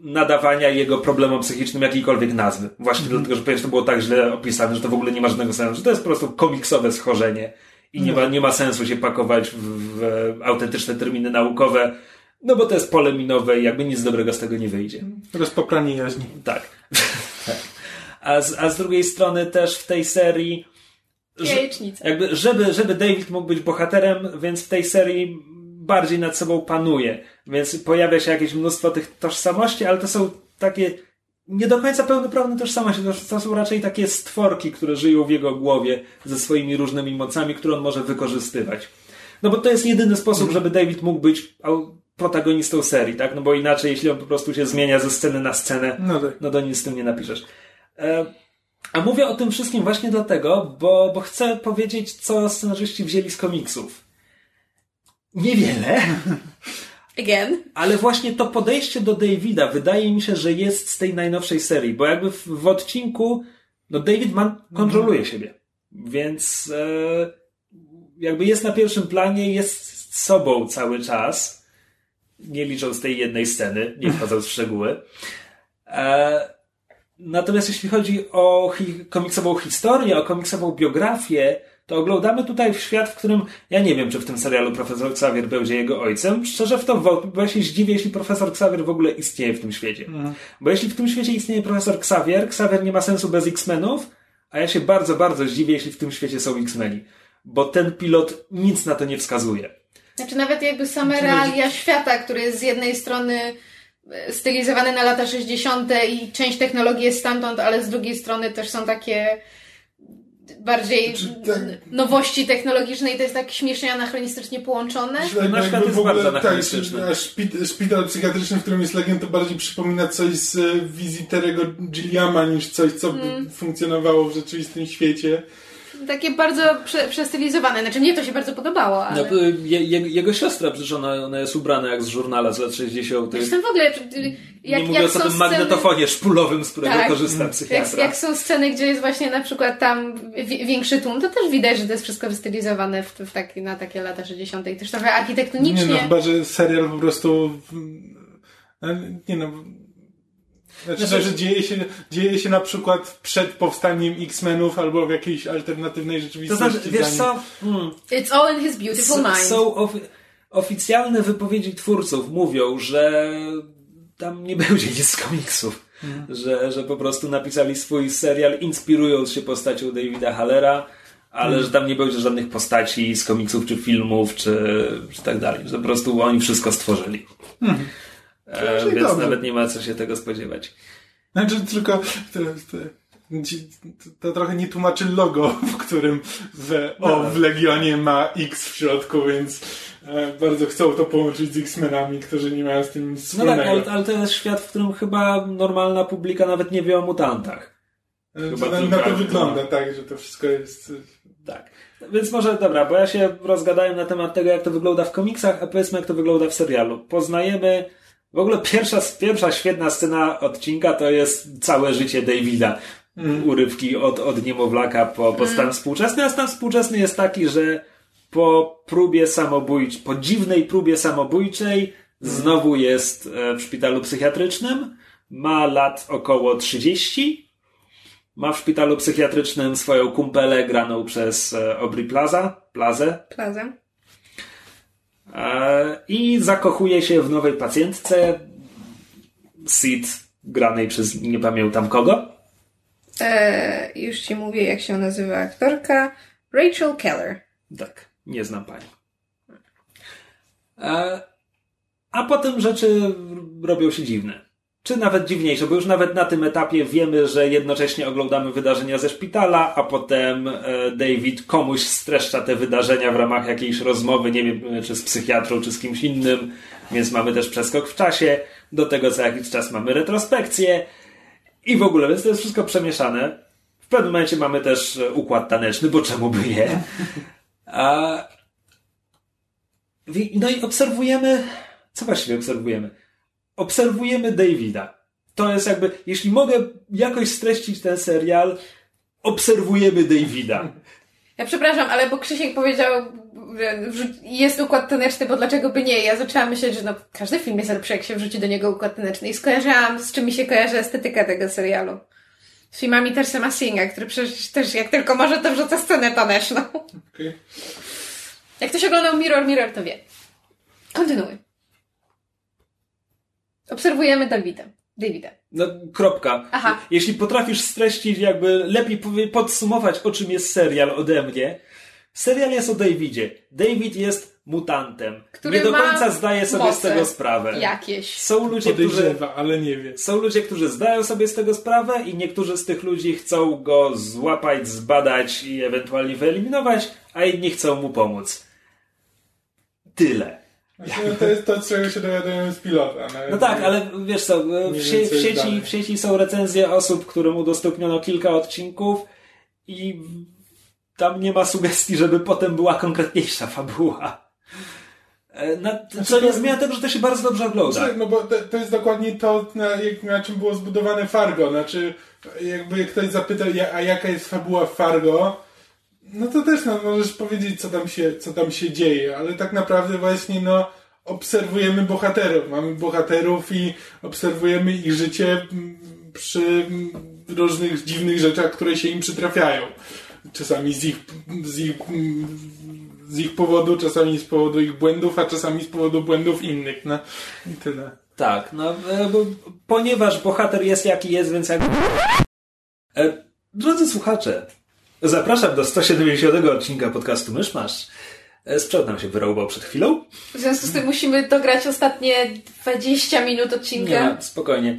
nadawania jego problemom psychicznym jakiejkolwiek nazwy. Właśnie dlatego, że przecież to było tak źle opisane, że to w ogóle nie ma żadnego sensu, że to jest po prostu komiksowe schorzenie i nie ma, nie ma sensu się pakować w, w autentyczne terminy naukowe, no bo to jest pole minowe i jakby nic dobrego z tego nie wyjdzie. Rozpopranie jaźni. Tak. A z, a z drugiej strony też w tej serii że, Jajecznica. jakby, żeby, żeby David mógł być bohaterem, więc w tej serii bardziej nad sobą panuje. Więc pojawia się jakieś mnóstwo tych tożsamości, ale to są takie nie do końca pełnoprawne tożsamości. To, to są raczej takie stworki, które żyją w jego głowie ze swoimi różnymi mocami, które on może wykorzystywać. No bo to jest jedyny sposób, żeby David mógł być protagonistą serii, tak? No bo inaczej, jeśli on po prostu się zmienia ze sceny na scenę, No tak. no to nic z tym nie napiszesz. E, a mówię o tym wszystkim właśnie dlatego, bo, bo chcę powiedzieć, co scenarzyści wzięli z komiksów. Niewiele, Again. ale właśnie to podejście do Davida wydaje mi się, że jest z tej najnowszej serii, bo jakby w, w odcinku, no David Mann kontroluje siebie, więc e, jakby jest na pierwszym planie, jest sobą cały czas, nie licząc tej jednej sceny, nie wchodząc w szczegóły. E, natomiast jeśli chodzi o hi komiksową historię, o komiksową biografię, to oglądamy tutaj w świat, w którym ja nie wiem, czy w tym serialu profesor Xavier będzie jego ojcem. Szczerze w to, bo ja się zdziwię, jeśli profesor Xavier w ogóle istnieje w tym świecie. Bo jeśli w tym świecie istnieje profesor Xavier, Xavier nie ma sensu bez X-Menów, a ja się bardzo, bardzo zdziwię, jeśli w tym świecie są X-Meni. Bo ten pilot nic na to nie wskazuje. Znaczy nawet jakby same realia świata, który jest z jednej strony e, stylizowany na lata 60. i część technologii jest stamtąd, ale z drugiej strony też są takie bardziej Znaczy, tak. nowości technologiczne i to jest tak śmiesznie anachronistycznie połączone. Nasz świat w jest ogóle, bardzo tak, szpit, szpital psychiatryczny, w którym jest legend, to bardziej przypomina coś z e, wizji Terego Gilliama niż coś, co Mm. by funkcjonowało w rzeczywistym świecie. Takie bardzo prze, przestylizowane. Znaczy mnie to się bardzo podobało, ale... No, y, je, je, jego siostra, przecież ona, ona jest ubrana jak z żurnala z lat 60. Zresztą w ogóle, y, jak, nie jak mówiąc są o tym sceny- magnetofonie szpulowym, z którego Tak. korzysta Jak, psychiatra. jak są sceny, gdzie jest właśnie na przykład tam wi- większy tłum, to też widać, że to jest wszystko wystylizowane w, w taki, na takie lata 60. i też trochę Nie architektonicznie. no, chyba, że serial po prostu... e, Nie no... Znaczy, Znaczy- że dzieje się, dzieje się na przykład przed powstaniem X-Menów albo w jakiejś alternatywnej To rzeczywistości. znaczy, wiesz co? Mm, It's all in his beautiful s- mind. są ofi- oficjalne wypowiedzi twórców mówią, że tam nie będzie nic z komiksów. Że, że po prostu napisali swój serial inspirując się postacią Davida Hallera, ale że tam nie będzie żadnych postaci z komiksów, czy filmów, czy, czy tak dalej. Że po prostu oni wszystko stworzyli. E, Czyli więc dobrze. nawet nie ma co się tego spodziewać. Znaczy tylko to, to, to trochę nie tłumaczy logo, w którym w, o, w Legionie ma X w środku, więc e, bardzo chcą to połączyć z X-Menami, którzy nie mają z tym nic No tak, wspólnego. ale, ale to jest świat, w którym chyba normalna publika nawet nie wie o mutantach. E, chyba to, na, na to wygląda tak, że to wszystko jest... Tak. Więc może, dobra, bo ja się rozgadałem na temat tego, jak to wygląda w komiksach, a powiedzmy, jak to wygląda w serialu. Poznajemy, w ogóle pierwsza, pierwsza świetna scena odcinka to jest całe życie Davida. Urywki od, od niemowlaka po, po stan współczesny, a stan współczesny jest taki, że po próbie samobójczej, po dziwnej próbie samobójczej znowu jest e, w szpitalu psychiatrycznym, ma lat około 30, ma w szpitalu psychiatrycznym swoją kumpelę graną przez e, Aubrey Plaza, Plazę. Plaza. E, i zakochuje się w nowej pacjentce Sid granej przez nie pamiętam kogo. E, już ci mówię, jak się nazywa aktorka. Rachel Keller. Tak, nie znam pani. E, a potem rzeczy robią się dziwne. Czy nawet dziwniejsze, bo już nawet na tym etapie wiemy, że jednocześnie oglądamy wydarzenia ze szpitala, a potem e, David komuś streszcza te wydarzenia w ramach jakiejś rozmowy, nie wiem, czy z psychiatrą, czy z kimś innym, więc mamy też przeskok w czasie. Do tego co jakiś czas mamy retrospekcję i w ogóle, więc to jest wszystko przemieszane. W pewnym momencie mamy też e, układ taneczny, bo czemu by nie? A... No i obserwujemy. Co właściwie obserwujemy? Obserwujemy Davida. To jest jakby, jeśli mogę jakoś streścić ten serial, obserwujemy Davida. Ja przepraszam, ale bo Krzysiek powiedział, jest układ taneczny, bo dlaczego by nie? Ja zaczęłam myśleć, że no, każdy film jest lepszy, jak się wrzuci do niego układ taneczny. I skojarzyłam, z czym mi się kojarzy estetyka tego serialu. Z filmami Tersema Singa, który przecież też jak tylko może, to wrzuca scenę taneczną. Okej. Jak ktoś oglądał Mirror Mirror, to wie. Kontynuuj. Obserwujemy Davida. Davida. No, kropka. Aha. Jeśli potrafisz streścić, jakby lepiej podsumować, o czym jest serial ode mnie. Serial jest o Davidzie. David jest mutantem. Który Nie do końca zdaje sobie z tego sprawę. Jakieś. Są ludzie, którzy ale nie wie. Są ludzie, którzy zdają sobie z tego sprawę i niektórzy z tych ludzi chcą go złapać, zbadać i ewentualnie wyeliminować, a inni chcą mu pomóc. tyle. No to jest to, czego się dowiadujemy z pilota. No tak, ale wiesz co, w, sie w, sieci, w sieci są recenzje osób, którym udostępniono kilka odcinków i tam nie ma sugestii, żeby potem była konkretniejsza fabuła. E, na, znaczy, co nie zmienia tego, że to się bardzo dobrze ogląda. Znaczy, no bo to, to, jest dokładnie to, na, jak, na czym było zbudowane Fargo. Znaczy, jakby ktoś zapytał, a jaka jest fabuła Fargo, no to też no, możesz powiedzieć, co tam, się, co tam się dzieje, ale tak naprawdę właśnie no, obserwujemy bohaterów. Mamy bohaterów i obserwujemy ich życie przy różnych dziwnych rzeczach, które się im przytrafiają. Czasami z ich, z ich, z ich powodu, czasami z powodu ich błędów, a czasami z powodu błędów innych. No i tyle. Tak, no e, ponieważ bohater jest jaki jest, więc jak... E, drodzy słuchacze, Zapraszam do 170 odcinka podcastu Myszmasz. E, sprzęt nam się wyrąbał przed chwilą. W związku z tym musimy dograć ostatnie 20 minut odcinka. Nie, spokojnie.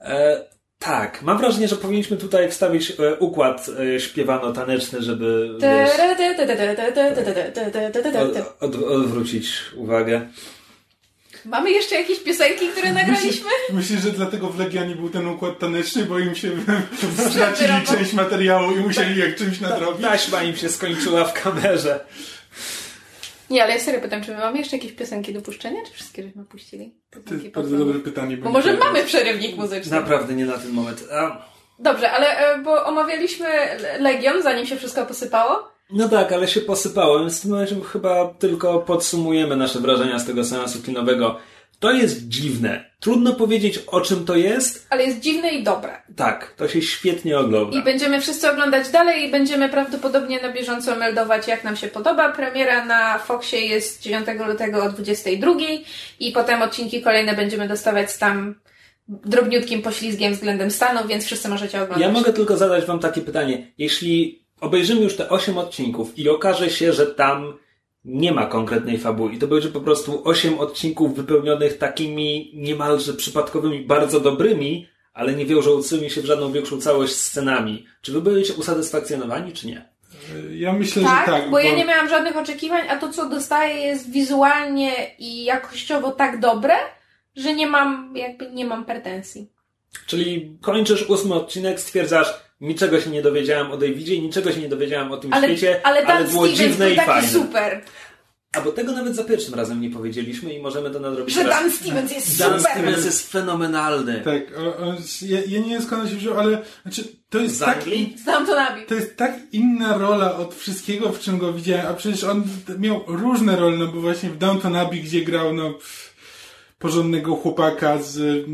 E, tak, mam wrażenie, że powinniśmy tutaj wstawić e, układ e, śpiewano-taneczny, żeby od, od, odwrócić uwagę. Mamy jeszcze jakieś piosenki, które nagraliśmy? Myślisz, że dlatego w Legionie był ten układ taneczny, bo im się stracili część materiału i musieli jak czymś nadrobić? Taśma im się skończyła w kamerze. Nie, ale ja serio pytam, czy my mamy jeszcze jakieś piosenki do puszczenia, czy wszystkie żeśmy puścili? To jest bardzo dobre pytanie. Bo może mamy przerywnik muzyczny. Naprawdę nie na ten moment. A... Dobrze, ale e, bo omawialiśmy Legion, zanim się wszystko posypało. No tak, ale się posypało, więc w tym momencie chyba tylko podsumujemy nasze wrażenia z tego seansu kinowego. To jest dziwne. Trudno powiedzieć, o czym to jest. Ale jest dziwne i dobre. Tak, to się świetnie ogląda. I będziemy wszyscy oglądać dalej i będziemy prawdopodobnie na bieżąco meldować, jak nam się podoba. Premiera na Foxie jest 9 lutego o 22 i potem odcinki kolejne będziemy dostawać tam drobniutkim poślizgiem względem Stanów, więc wszyscy możecie oglądać. Ja mogę tylko zadać Wam takie pytanie. Jeśli obejrzymy już te 8 odcinków i okaże się, że tam nie ma konkretnej fabuły i to będzie po prostu 8 odcinków wypełnionych takimi niemalże przypadkowymi, bardzo dobrymi, ale nie wiążącymi się w żadną większą całość scenami. Czy wy będziecie usatysfakcjonowani, czy nie? Ja myślę, tak, że tak. Bo, bo ja nie miałam żadnych oczekiwań, a to, co dostaję, jest wizualnie i jakościowo tak dobre, że nie mam, jakby nie mam pretensji. Czyli kończysz ósmy odcinek, stwierdzasz, niczego się nie dowiedziałem o Davidzie, niczego się nie dowiedziałem o tym ale, świecie, ale, ale było Stevens dziwne był i taki fajne. super. A bo tego nawet za pierwszym razem nie powiedzieliśmy i możemy to nadrobić Że. Dan Stevens jest Dan super. Stevens jest fenomenalny. Tak, o, o, ja, ja, nie wiem skąd on się wziął, ale znaczy, to jest Z tak, Anglii? Znam to nabi. to jest tak inna rola od wszystkiego, w czym go widziałem, a przecież on miał różne role, no bo właśnie w Downton Abbey, gdzie grał, no porządnego chłopaka z,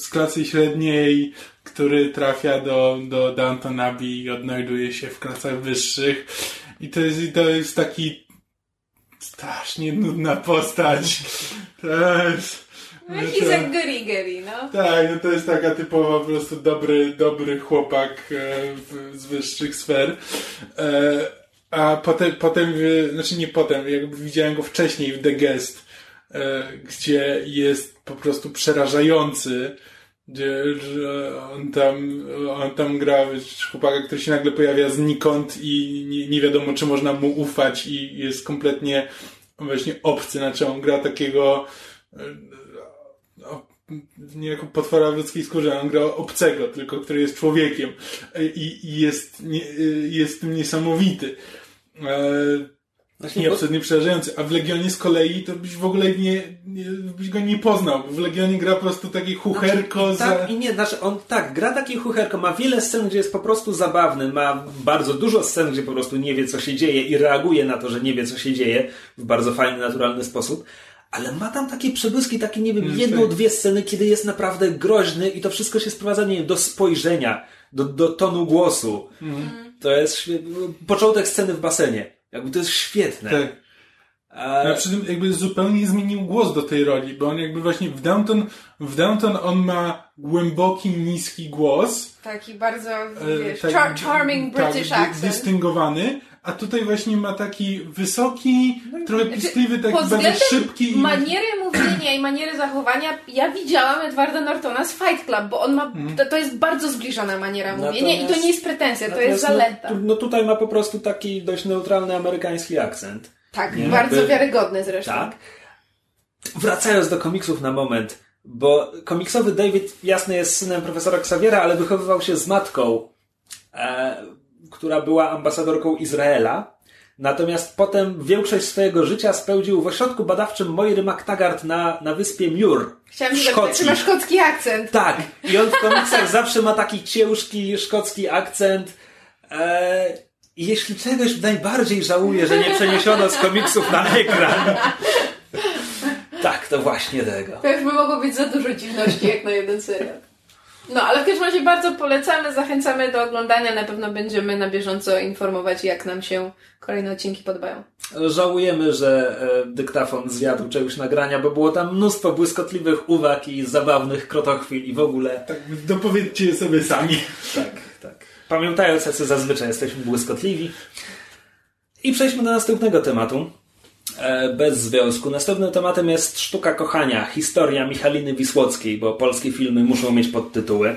z klasy średniej, który trafia do, do Downton Abbey i odnajduje się w klasach wyższych. I to jest, to jest taki strasznie nudna postać. To jest... He's a goody goody, no. Tak, no to jest taka typowa po prostu dobry, dobry chłopak e, w, z wyższych sfer. E, a potem, potem, znaczy nie potem, jakby widziałem go wcześniej w The Guest, e, gdzie jest po prostu przerażający, gdzie że on tam, on tam gra wiesz, chłopaka, który się nagle pojawia znikąd i nie, nie wiadomo, czy można mu ufać i jest kompletnie właśnie obcy, znaczy on gra takiego e, nie jako potwora w ludzkiej skórze, on gra obcego, tylko który jest człowiekiem i, i jest, nie, jest tym niesamowity. E, Właśnie, bo- absolutnie przerażający. A w Legionie z kolei to byś w ogóle nie, nie byś go nie poznał. W Legionie gra po prostu takie chucherko za... Tak i nie, znaczy on tak, gra taki chucherko, ma wiele scen, gdzie jest po prostu zabawny, ma bardzo dużo scen, gdzie po prostu nie wie, co się dzieje i reaguje na to, że nie wie, co się dzieje w bardzo fajny, naturalny sposób. Ale ma tam takie przebłyski, takie, nie wiem, Mm, jedną, tak. dwie sceny, kiedy jest naprawdę groźny i to wszystko się sprowadza, nie wiem, do spojrzenia, do, do tonu głosu. Mhm. To jest początek sceny w basenie. Jakby to jest świetne. Tak. A, A przy tym jakby zupełnie zmienił głos do tej roli, bo on jakby właśnie w Downton, w Downton on ma głęboki, niski głos. Taki bardzo, e, wiesz, tak, char- charming tak, British dy- accent. Dystyngowany, a tutaj właśnie ma taki wysoki, trochę Znaczy, piskliwy, taki pod bardzo szybki. i- Maniery mówienia i maniery zachowania, ja widziałam Edwarda Nortona z Fight Club, bo on ma, Mhm. to, to jest bardzo zbliżona maniera Natomiast- mówienia i to nie jest pretensja, to jest Natomiast zaleta. No, no tutaj ma po prostu taki dość neutralny amerykański akcent. Tak, Nie? bardzo By- wiarygodny zresztą. Tak. Wracając do komiksów na moment, bo komiksowy David jasny jest synem profesora Xaviera, ale wychowywał się z matką, e, która była ambasadorką Izraela. Natomiast potem większość swojego życia spędził w ośrodku badawczym Moiry McTaggart na, na wyspie Muir. Chciałam zapytać, czy ma szkocki akcent. Tak, i on w komiksach zawsze ma taki ciężki szkocki akcent. E, i jeśli czegoś najbardziej żałuję, że nie przeniesiono z komiksów na ekran. Tak, to właśnie tego. To już by mogło być za dużo dziwności jak na jeden serial. No, ale w każdym razie bardzo polecamy, zachęcamy do oglądania. Na pewno będziemy na bieżąco informować, jak nam się kolejne odcinki podobają. Żałujemy, że e, dyktafon zjadł czegoś nagrania, bo było tam mnóstwo błyskotliwych uwag i zabawnych krotochwil i w ogóle. Tak, dopowiedzcie je sobie sami. Tak, tak. Pamiętając, jacy zazwyczaj jesteśmy błyskotliwi. I przejdźmy do następnego tematu. E, Bez związku. Następnym tematem jest Sztuka Kochania, historia Michaliny Wisłockiej, bo polskie filmy muszą mieć podtytuły.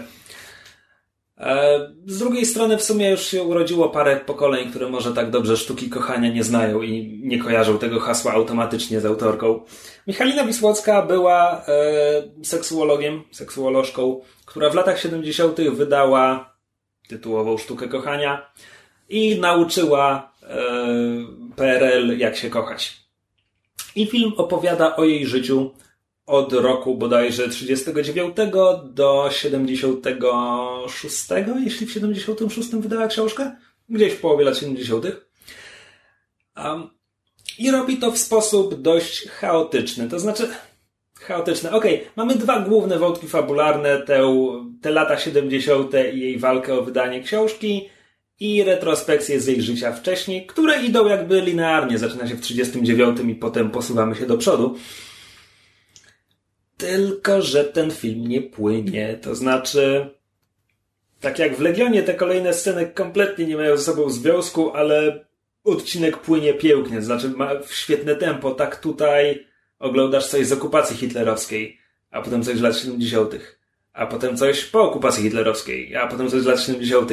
E, Z drugiej strony w sumie już się urodziło parę pokoleń, które może tak dobrze sztuki kochania nie znają i nie kojarzą tego hasła automatycznie z autorką. Michalina Wisłocka była e, seksuologiem, seksuolożką, która w latach 70. wydała tytułową Sztukę Kochania i nauczyła e, PRL jak się kochać. I film opowiada o jej życiu od roku bodajże 39 do 76, jeśli w 76 wydała książkę, gdzieś w połowie lat 70. Um, I robi to w sposób dość chaotyczny, to znaczy chaotyczne. Okej, mamy dwa główne wątki fabularne, te, te lata 70. i jej walkę o wydanie książki i retrospekcje z jej życia wcześniej, które idą jakby linearnie. Zaczyna się w 39 i potem posuwamy się do przodu. Tylko, że ten film nie płynie. To znaczy, tak jak w Legionie, te kolejne sceny kompletnie nie mają ze sobą związku, ale odcinek płynie pięknie. Znaczy, ma świetne tempo. Tak tutaj oglądasz coś z okupacji hitlerowskiej, a potem coś z lat 70., a potem coś po okupacji hitlerowskiej, a potem coś z lat 70.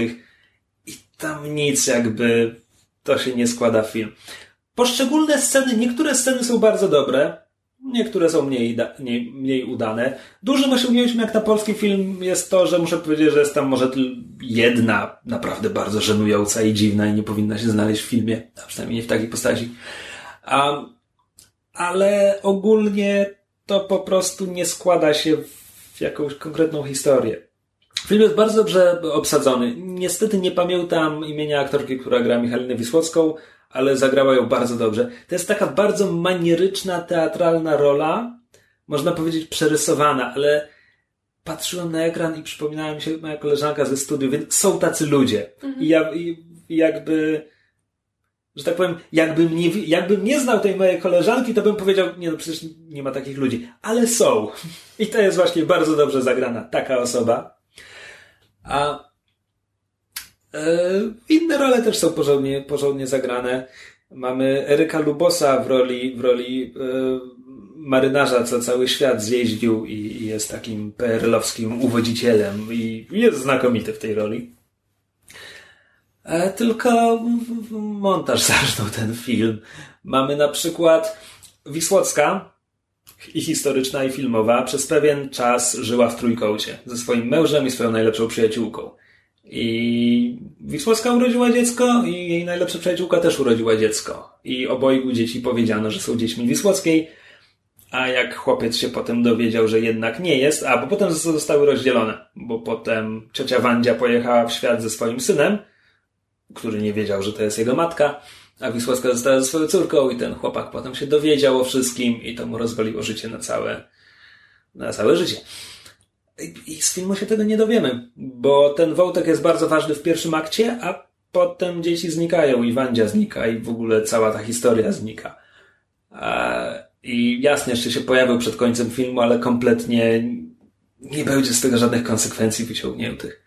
I tam nic jakby to się nie składa w film. Poszczególne sceny, niektóre sceny są bardzo dobre, niektóre są mniej, mniej, mniej udane. Dużym osiągnięciem jak na polski film jest to, że muszę powiedzieć, że jest tam może jedna naprawdę bardzo żenująca i dziwna i nie powinna się znaleźć w filmie, a przynajmniej nie w takiej postaci. A, ale ogólnie to po prostu nie składa się w jakąś konkretną historię. Film jest bardzo dobrze obsadzony. Niestety nie pamiętam imienia aktorki, która gra Michalinę Wisłocką, ale zagrała ją bardzo dobrze. To jest taka bardzo manieryczna, teatralna rola, można powiedzieć przerysowana, ale patrzyłem na ekran i przypominała mi się moja koleżanka ze studiu, więc są tacy ludzie. I, ja, i, jakby, że tak powiem, jakbym nie, jakbym nie znał tej mojej koleżanki, to bym powiedział, nie no przecież nie ma takich ludzi. Ale są. I to jest właśnie bardzo dobrze zagrana taka osoba. A e, inne role też są porządnie, porządnie zagrane. Mamy Eryka Lubosa w roli, w roli e, marynarza, co cały świat zjeździł i, i jest takim PRL-owskim uwodzicielem i jest znakomity w tej roli. E, tylko montaż zarżnął ten film. Mamy na przykład Wisłocka, i historyczna, i filmowa, przez pewien czas żyła w trójkącie ze swoim mężem i swoją najlepszą przyjaciółką. I Wisłocka urodziła dziecko i jej najlepsza przyjaciółka też urodziła dziecko. I obojgu dzieci powiedziano, że są dziećmi Wisłockiej, a jak chłopiec się potem dowiedział, że jednak nie jest, a bo potem zostały rozdzielone, bo potem ciocia Wandzia pojechała w świat ze swoim synem, który nie wiedział, że to jest jego matka, a Wisłocka została ze swoją córką i ten chłopak potem się dowiedział o wszystkim i to mu rozwaliło życie na całe, na całe życie. I- z filmu się tego nie dowiemy, bo ten wątek jest bardzo ważny w pierwszym akcie, a potem dzieci znikają i Wandzia znika i w ogóle cała ta historia znika. I jasne, jeszcze się pojawił przed końcem filmu, ale kompletnie nie będzie z tego żadnych konsekwencji wyciągniętych.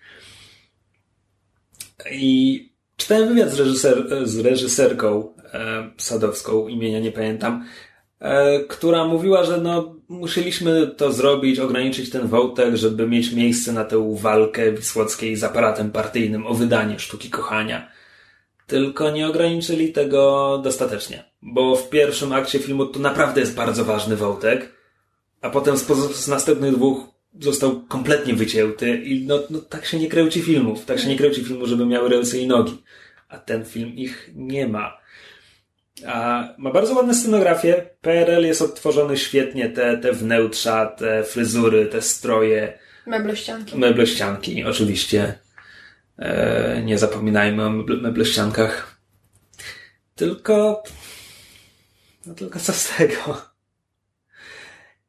I czytałem wywiad z, reżyser, z reżyserką e, Sadowską, imienia nie pamiętam, e, która mówiła, że no, musieliśmy to zrobić, ograniczyć ten wątek, żeby mieć miejsce na tę walkę Wisłockiej z aparatem partyjnym o wydanie sztuki kochania. Tylko nie ograniczyli tego dostatecznie. bo w pierwszym akcie filmu to naprawdę jest bardzo ważny wątek, a potem z, z następnych dwóch został kompletnie wycięty i no, no tak się nie kręci filmów. Tak się nie kręci filmu, żeby miały ręce i nogi. A ten film ich nie ma. A ma bardzo ładne scenografie. PRL jest odtworzony świetnie. Te, te wnętrza, te fryzury, te stroje, Meblościanki. meblościanki, oczywiście. E, nie zapominajmy o meble- meblościankach. Tylko. No tylko co z tego?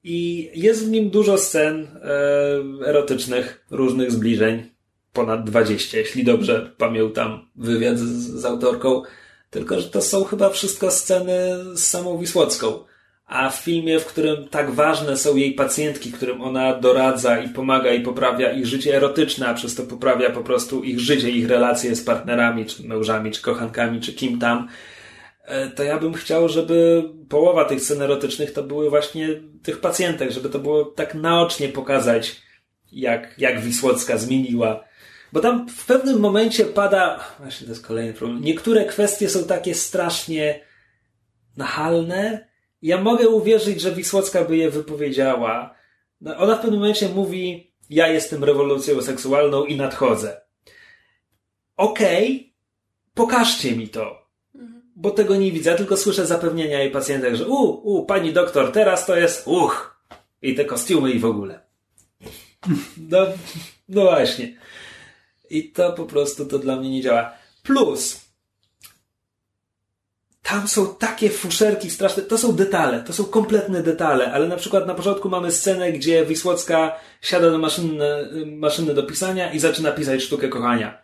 I jest w nim dużo scen e, erotycznych, różnych zbliżeń. Ponad 20, jeśli dobrze pamiętam wywiad z, z autorką. Tylko, że to są chyba wszystko sceny z samą Wisłocką. A w filmie, w którym tak ważne są jej pacjentki, którym ona doradza i pomaga i poprawia ich życie erotyczne, a przez to poprawia po prostu ich życie, ich relacje z partnerami, czy mężami, czy kochankami, czy kim tam, to ja bym chciał, żeby połowa tych scen erotycznych to były właśnie tych pacjentek, żeby to było tak naocznie pokazać, jak, jak Wisłocka zmieniła. Bo tam w pewnym momencie pada, właśnie to jest kolejny problem, niektóre kwestie są takie strasznie nachalne. Ja mogę uwierzyć, że Wisłocka by je wypowiedziała. No, ona w pewnym momencie mówi, ja jestem rewolucją seksualną i nadchodzę. Okej, pokażcie mi to. Bo tego nie widzę, tylko słyszę zapewnienia jej pacjentek, że u, u, pani doktor, teraz to jest uch. I te kostiumy i w ogóle. No, no właśnie. I to po prostu to dla mnie nie działa. Plus, tam są takie fuszerki straszne, to są detale, to są kompletne detale, ale na przykład na początku mamy scenę, gdzie Wisłocka siada do maszyny, maszyny do pisania i zaczyna pisać sztukę kochania.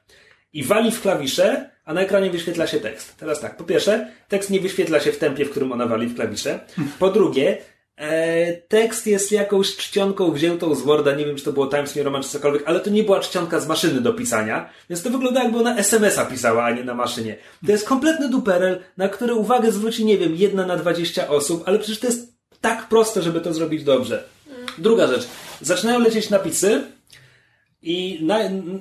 I wali w klawisze, a na ekranie wyświetla się tekst. Teraz tak, po pierwsze, tekst nie wyświetla się w tempie, w którym ona wali w klawisze. Po drugie, e, tekst jest jakąś czcionką wziętą z Worda, nie wiem czy to było Times New Roman czy cokolwiek, ale to nie była czcionka z maszyny do pisania, więc to wygląda jakby ona SMS-a pisała, a nie na maszynie. To jest kompletny duperel, na który uwagę zwróci, nie wiem, jedna na 20 osób, ale przecież to jest tak proste, żeby to zrobić dobrze. Druga rzecz. Zaczynają lecieć napisy i na,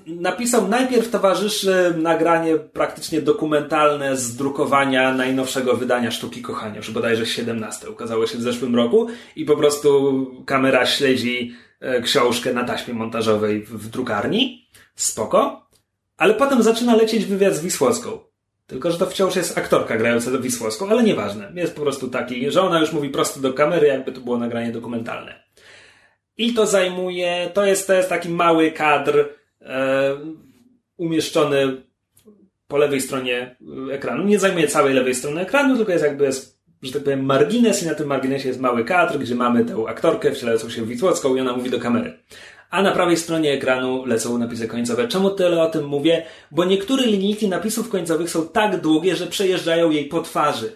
napisał najpierw towarzyszy nagranie praktycznie dokumentalne z drukowania najnowszego wydania Sztuki Kochania, już bodajże 17. Ukazało się w zeszłym roku i po prostu kamera śledzi e, książkę na taśmie montażowej w, drukarni. Spoko. Ale potem zaczyna lecieć wywiad z Wisłocką. Tylko, że to wciąż jest aktorka grająca do Wisłocką, ale nieważne. Jest po prostu taki, że ona już mówi prosto do kamery, jakby to było nagranie dokumentalne. I to zajmuje, to jest, to jest taki mały kadr e, umieszczony po lewej stronie e, ekranu. Nie zajmuje całej lewej strony ekranu, tylko jest jakby, jest, że tak powiem, margines i na tym marginesie jest mały kadr, gdzie mamy tę aktorkę wcielającą się w Witłocką i ona mówi do kamery. A na prawej stronie ekranu lecą napisy końcowe. Czemu tyle o tym mówię? Bo niektóre linijki napisów końcowych są tak długie, że przejeżdżają jej po twarzy.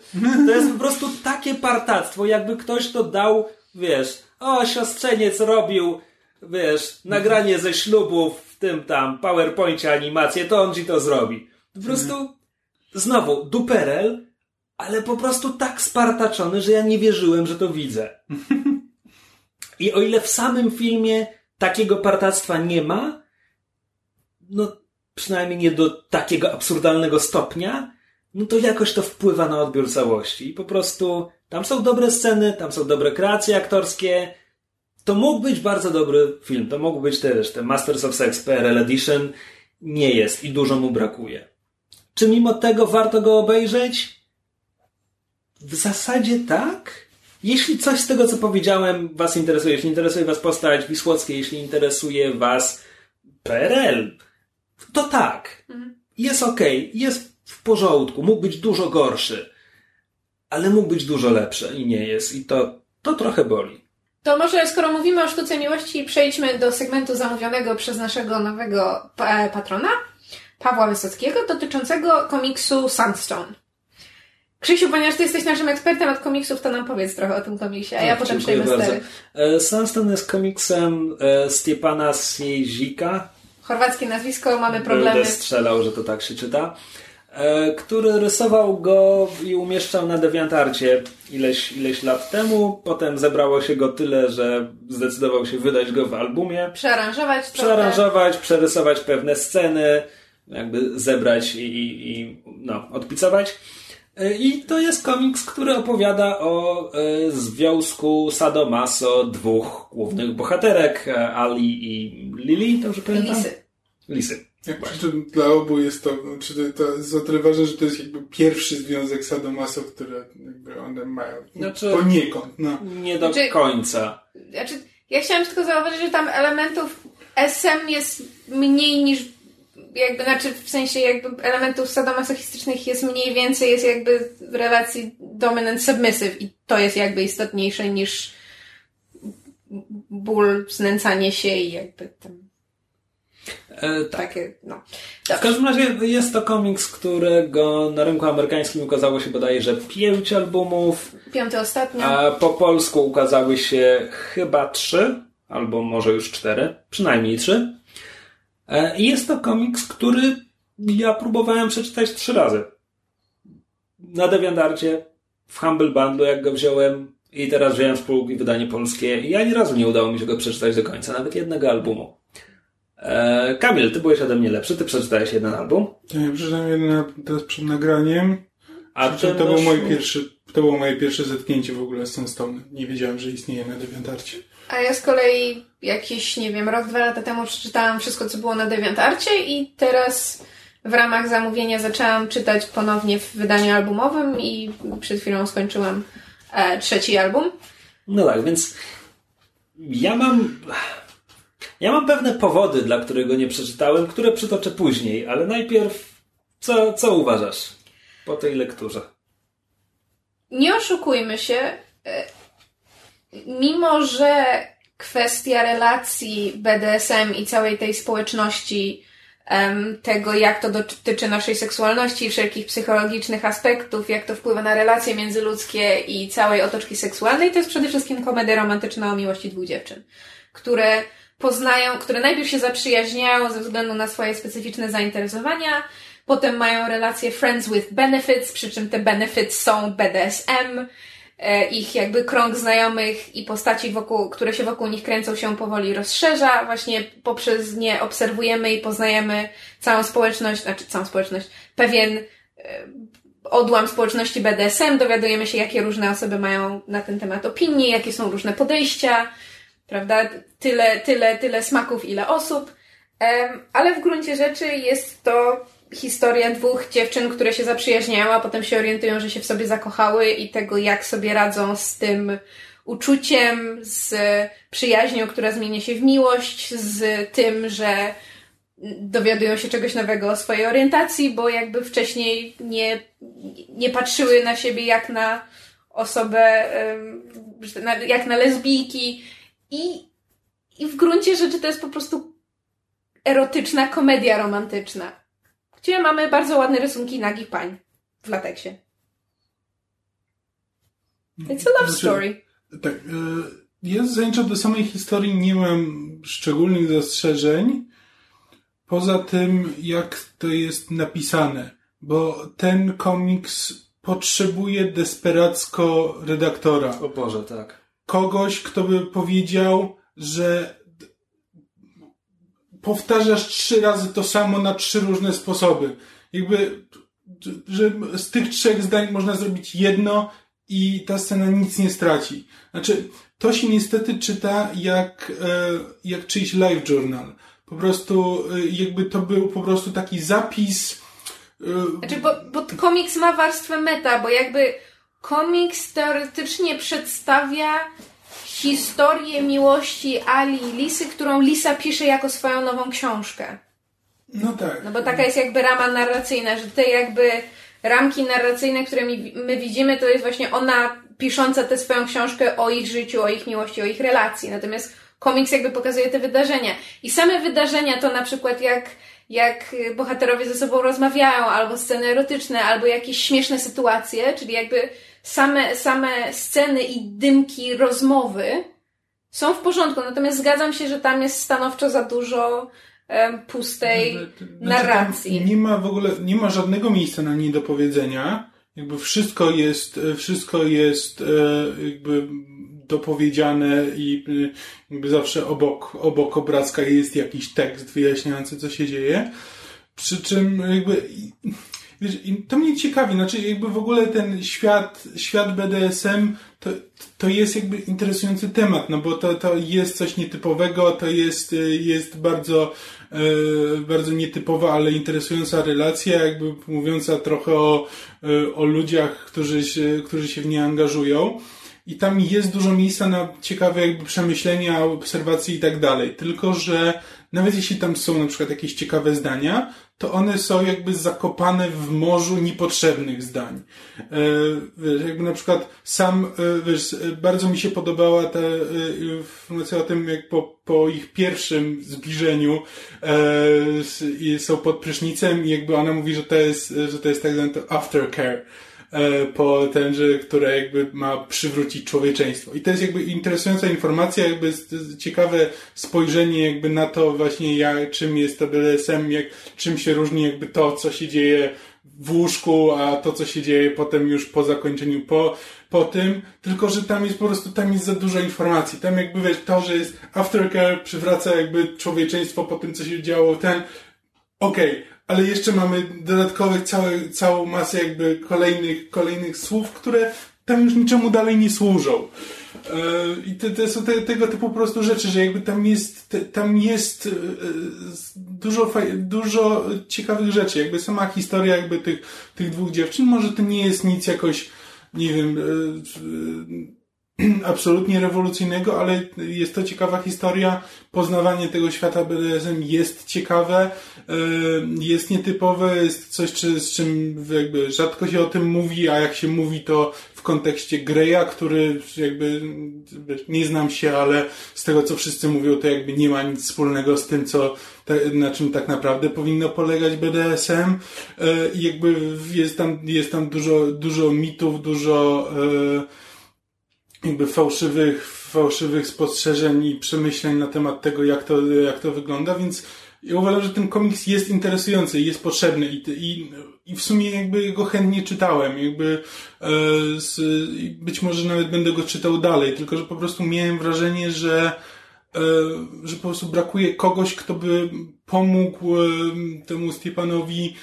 To jest po prostu takie partactwo, jakby ktoś to dał, wiesz, o, siostrzeniec robił, wiesz, nagranie ze ślubów w tym tam PowerPoincie animację, to on ci to zrobi. Po prostu, znowu, duperel, ale po prostu tak spartaczony, że ja nie wierzyłem, że to widzę. I o ile w samym filmie takiego partactwa nie ma, no przynajmniej nie do takiego absurdalnego stopnia, no to jakoś to wpływa na odbiór całości. I po prostu tam są dobre sceny, tam są dobre kreacje aktorskie. To mógł być bardzo dobry film. To mógł być też ten Masters of Sex PRL Edition. Nie jest i dużo mu brakuje. Czy mimo tego warto go obejrzeć? W zasadzie tak. Jeśli coś z tego, co powiedziałem, Was interesuje, jeśli interesuje Was postać Wisłockiej, jeśli interesuje Was PRL, to tak. Jest okej, jest w porządku, mógł być dużo gorszy, ale mógł być dużo lepszy i nie jest. I to, to trochę boli. To może skoro mówimy o sztuce miłości, przejdźmy do segmentu zamówionego przez naszego nowego pa- patrona, Pawła Wysockiego, dotyczącego komiksu Sandstone. Krzysiu, ponieważ ty jesteś naszym ekspertem od komiksów, to nam powiedz trochę o tym komiksie, a ja Tak, potem dziękuję przejmę stery. E, Sunstone jest komiksem e, Stepana Sniezika. Chorwackie nazwisko, mamy problemy. Będę strzelał, że to tak się czyta. E, który rysował go i umieszczał na DeviantArcie ileś, ileś lat temu. Potem zebrało się go tyle, że zdecydował się wydać go w albumie. Przearanżować. Przearanżować, przerysować pewne sceny, jakby zebrać i, i, i no, odpicować. E, I to jest komiks, który opowiada o e, związku sadomaso dwóch głównych bohaterek, Ali i Lily, dobrze pamiętam? Lisy. Lisy. Jak przy czym dla obu jest to, czy to, to ważne, że to jest jakby pierwszy związek sadomaso, który jakby one mają. Znaczy- Poniekąd, no. Nie do Znaczy- końca. Znaczy, ja chciałam tylko zauważyć, że tam elementów SM jest mniej niż jakby, znaczy w sensie jakby elementów sadomasochistycznych jest mniej więcej, jest jakby w relacji dominant-submissive i to jest jakby istotniejsze niż ból, znęcanie się i jakby tam E, tak. takie, no. W każdym razie jest to komiks, którego na rynku amerykańskim ukazało się bodajże pięć albumów, Piąty ostatnio. a po polsku ukazały się chyba trzy, albo może już cztery, przynajmniej trzy. E, I jest to komiks, który ja próbowałem przeczytać trzy razy. Na DeviantArcie, w Humble Bundle, jak go wziąłem, i teraz wziąłem z półki wydanie polskie. I ani razu nie udało mi się go przeczytać do końca, nawet jednego albumu. E, Kamil, ty byłeś ode mnie lepszy, ty przeczytałeś jeden album. Ja przeczytałem jeden teraz przed nagraniem. A Przy czym ty to, był moje pierwszy, to było moje pierwsze zetknięcie w ogóle z tą Stone. Nie wiedziałem, że istnieje na Deviantarcie. A ja z kolei jakiś, nie wiem, rok, dwa lata temu przeczytałam wszystko, co było na DeviantArcie i teraz w ramach zamówienia zaczęłam czytać ponownie w wydaniu albumowym i przed chwilą skończyłam e, trzeci album. No tak, więc ja mam. Ja mam pewne powody, dla których go nie przeczytałem, które przytoczę później, ale najpierw co, co uważasz po tej lekturze? Nie oszukujmy się, e, mimo że kwestia relacji BDSM i całej tej społeczności, tego jak to dotyczy naszej seksualności wszelkich psychologicznych aspektów, jak to wpływa na relacje międzyludzkie i całej otoczki seksualnej, to jest przede wszystkim komedia romantyczna o miłości dwóch dziewczyn, które poznają, które najpierw się zaprzyjaźniają ze względu na swoje specyficzne zainteresowania, potem mają relacje friends with benefits, przy czym te benefits są BDSM, e, ich jakby krąg znajomych i postaci, wokół, które się wokół nich kręcą, się powoli rozszerza. Właśnie poprzez nie obserwujemy i poznajemy całą społeczność, znaczy całą społeczność, pewien e, odłam społeczności BDSM, dowiadujemy się, jakie różne osoby mają na ten temat opinie, jakie są różne podejścia, prawda? Tyle, tyle, tyle smaków, ile osób. Ale w gruncie rzeczy jest to historia dwóch dziewczyn, które się zaprzyjaźniają, a potem się orientują, że się w sobie zakochały i tego, jak sobie radzą z tym uczuciem, z przyjaźnią, która zmienia się w miłość, z tym, że dowiadują się czegoś nowego o swojej orientacji, bo jakby wcześniej nie, nie patrzyły na siebie jak na osobę, jak na lesbijki i, i w gruncie rzeczy to jest po prostu erotyczna komedia romantyczna, gdzie mamy bardzo ładne rysunki nagich pań w lateksie. It's a love Znaczy, story. Tak. e, Ja zasadniczo do samej historii nie mam szczególnych zastrzeżeń, poza tym, jak to jest napisane, bo ten komiks potrzebuje desperacko redaktora. O Boże, tak. Kogoś, kto by powiedział, że powtarzasz trzy razy to samo na trzy różne sposoby. Jakby, że z tych trzech zdań można zrobić jedno i ta scena nic nie straci. Znaczy, to się niestety czyta jak, e, jak czyjś live journal. Po prostu, e, jakby to był po prostu taki zapis. e, Znaczy, bo, bo komiks ma warstwę meta, bo jakby komiks teoretycznie przedstawia historię miłości Ali i Lisy, którą Lisa pisze jako swoją nową książkę. No tak. No bo taka jest jakby rama narracyjna, że te jakby ramki narracyjne, które my widzimy, to jest właśnie ona pisząca tę swoją książkę o ich życiu, o ich miłości, o ich relacji. Natomiast komiks jakby pokazuje te wydarzenia. I same wydarzenia to na przykład jak, jak bohaterowie ze sobą rozmawiają, albo sceny erotyczne, albo jakieś śmieszne sytuacje, czyli jakby same, same sceny i dymki rozmowy są w porządku. Natomiast zgadzam się, że tam jest stanowczo za dużo pustej Znaczy, narracji. Nie ma w ogóle, nie ma żadnego miejsca na niedopowiedzenia. Jakby wszystko jest, e, wszystko jest e, jakby dopowiedziane i e, jakby zawsze obok, obok obrazka jest jakiś tekst wyjaśniający, co się dzieje. Przy czym jakby wiesz, to mnie ciekawi, znaczy jakby w ogóle ten świat, świat BDSM to, to jest jakby interesujący temat, no bo to, to jest coś nietypowego, to jest, jest bardzo, e, bardzo nietypowa, ale interesująca relacja, jakby mówiąca trochę o, e, o ludziach, którzy się, którzy się w nie angażują i tam jest dużo miejsca na ciekawe jakby przemyślenia, obserwacje i tak dalej. Tylko, że nawet jeśli tam są na przykład jakieś ciekawe zdania, to one są jakby zakopane w morzu niepotrzebnych zdań. E, wiesz, jakby na przykład sam, e, wiesz, bardzo mi się podobała ta e, informacja o tym, jak po, po ich pierwszym zbliżeniu są pod prysznicem i jakby ona mówi, że to jest, że to jest tak zwany aftercare E, po tenże, które jakby ma przywrócić człowieczeństwo. I to jest jakby interesująca informacja, jakby ciekawe spojrzenie jakby na to właśnie jak, czym jest to BDSM, jak, czym się różni jakby to, co się dzieje w łóżku, a to, co się dzieje potem już po zakończeniu, po, po tym, tylko, że tam jest po prostu, tam jest za dużo informacji. Tam jakby wiesz, to, że jest aftercare, przywraca jakby człowieczeństwo po tym, co się działo, ten, okej, okay, ale jeszcze mamy dodatkowych całe, całą masę jakby kolejnych, kolejnych słów, które tam już niczemu dalej nie służą. E, I to, to są te, tego typu po prostu rzeczy, że jakby tam jest, te, tam jest e, dużo, dużo ciekawych rzeczy. Jakby sama historia jakby tych, tych dwóch dziewczyn, może to nie jest nic jakoś, nie wiem, e, absolutnie rewolucyjnego, ale jest to ciekawa historia. Poznawanie tego świata BDSM jest ciekawe, e, jest nietypowe, jest coś, z czym jakby rzadko się o tym mówi, a jak się mówi, to w kontekście Greya, który jakby nie znam się, ale z tego, co wszyscy mówią, to jakby nie ma nic wspólnego z tym, co, na czym tak naprawdę powinno polegać BDSM. E, I jakby jest tam, jest tam dużo, dużo mitów, dużo e, jakby fałszywych, fałszywych spostrzeżeń i przemyśleń na temat tego, jak to, jak to wygląda, więc ja uważam, że ten komiks jest interesujący jest potrzebny i, i, i w sumie jakby go chętnie czytałem, jakby e, z, być może nawet będę go czytał dalej, tylko że po prostu miałem wrażenie, że e, że po prostu brakuje kogoś, kto by pomógł e, temu Stepanowi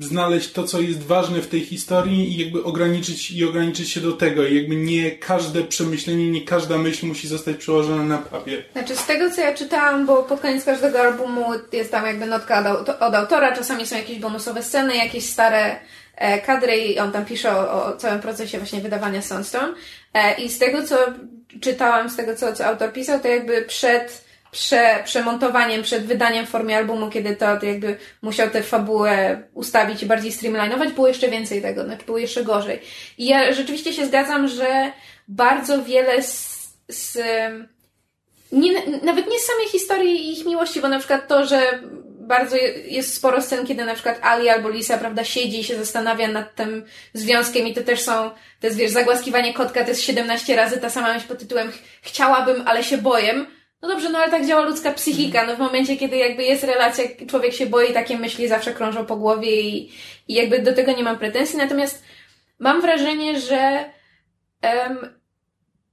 znaleźć to, co jest ważne w tej historii i jakby ograniczyć, i ograniczyć się do tego. I jakby nie każde przemyślenie, nie każda myśl musi zostać przełożona na papier. Znaczy, z tego, co ja czytałam, bo pod koniec każdego albumu jest tam jakby notka od, od autora, czasami są jakieś bonusowe sceny, jakieś stare e, kadry i on tam pisze o, o całym procesie właśnie wydawania Sunstone. E, I z tego, co czytałam, z tego, co, co autor pisał, to jakby przed prze, przemontowaniem, przed wydaniem w formie albumu, kiedy to jakby musiał tę fabułę ustawić i bardziej streamlinować, było jeszcze więcej tego, znaczy było jeszcze gorzej. I ja rzeczywiście się zgadzam, że bardzo wiele z, z nie, nawet nie z samej historii ich miłości, bo na przykład to, że bardzo jest sporo scen, kiedy na przykład Ali albo Lisa, prawda, siedzi i się zastanawia nad tym związkiem i to też są, to jest, wiesz, zagłaskiwanie kotka, to jest 17 razy ta sama myśl pod tytułem chciałabym, ale się boję no dobrze, no ale tak działa ludzka psychika. No w momencie, kiedy jakby jest relacja, człowiek się boi, takie myśli zawsze krążą po głowie i, i jakby do tego nie mam pretensji. Natomiast mam wrażenie, że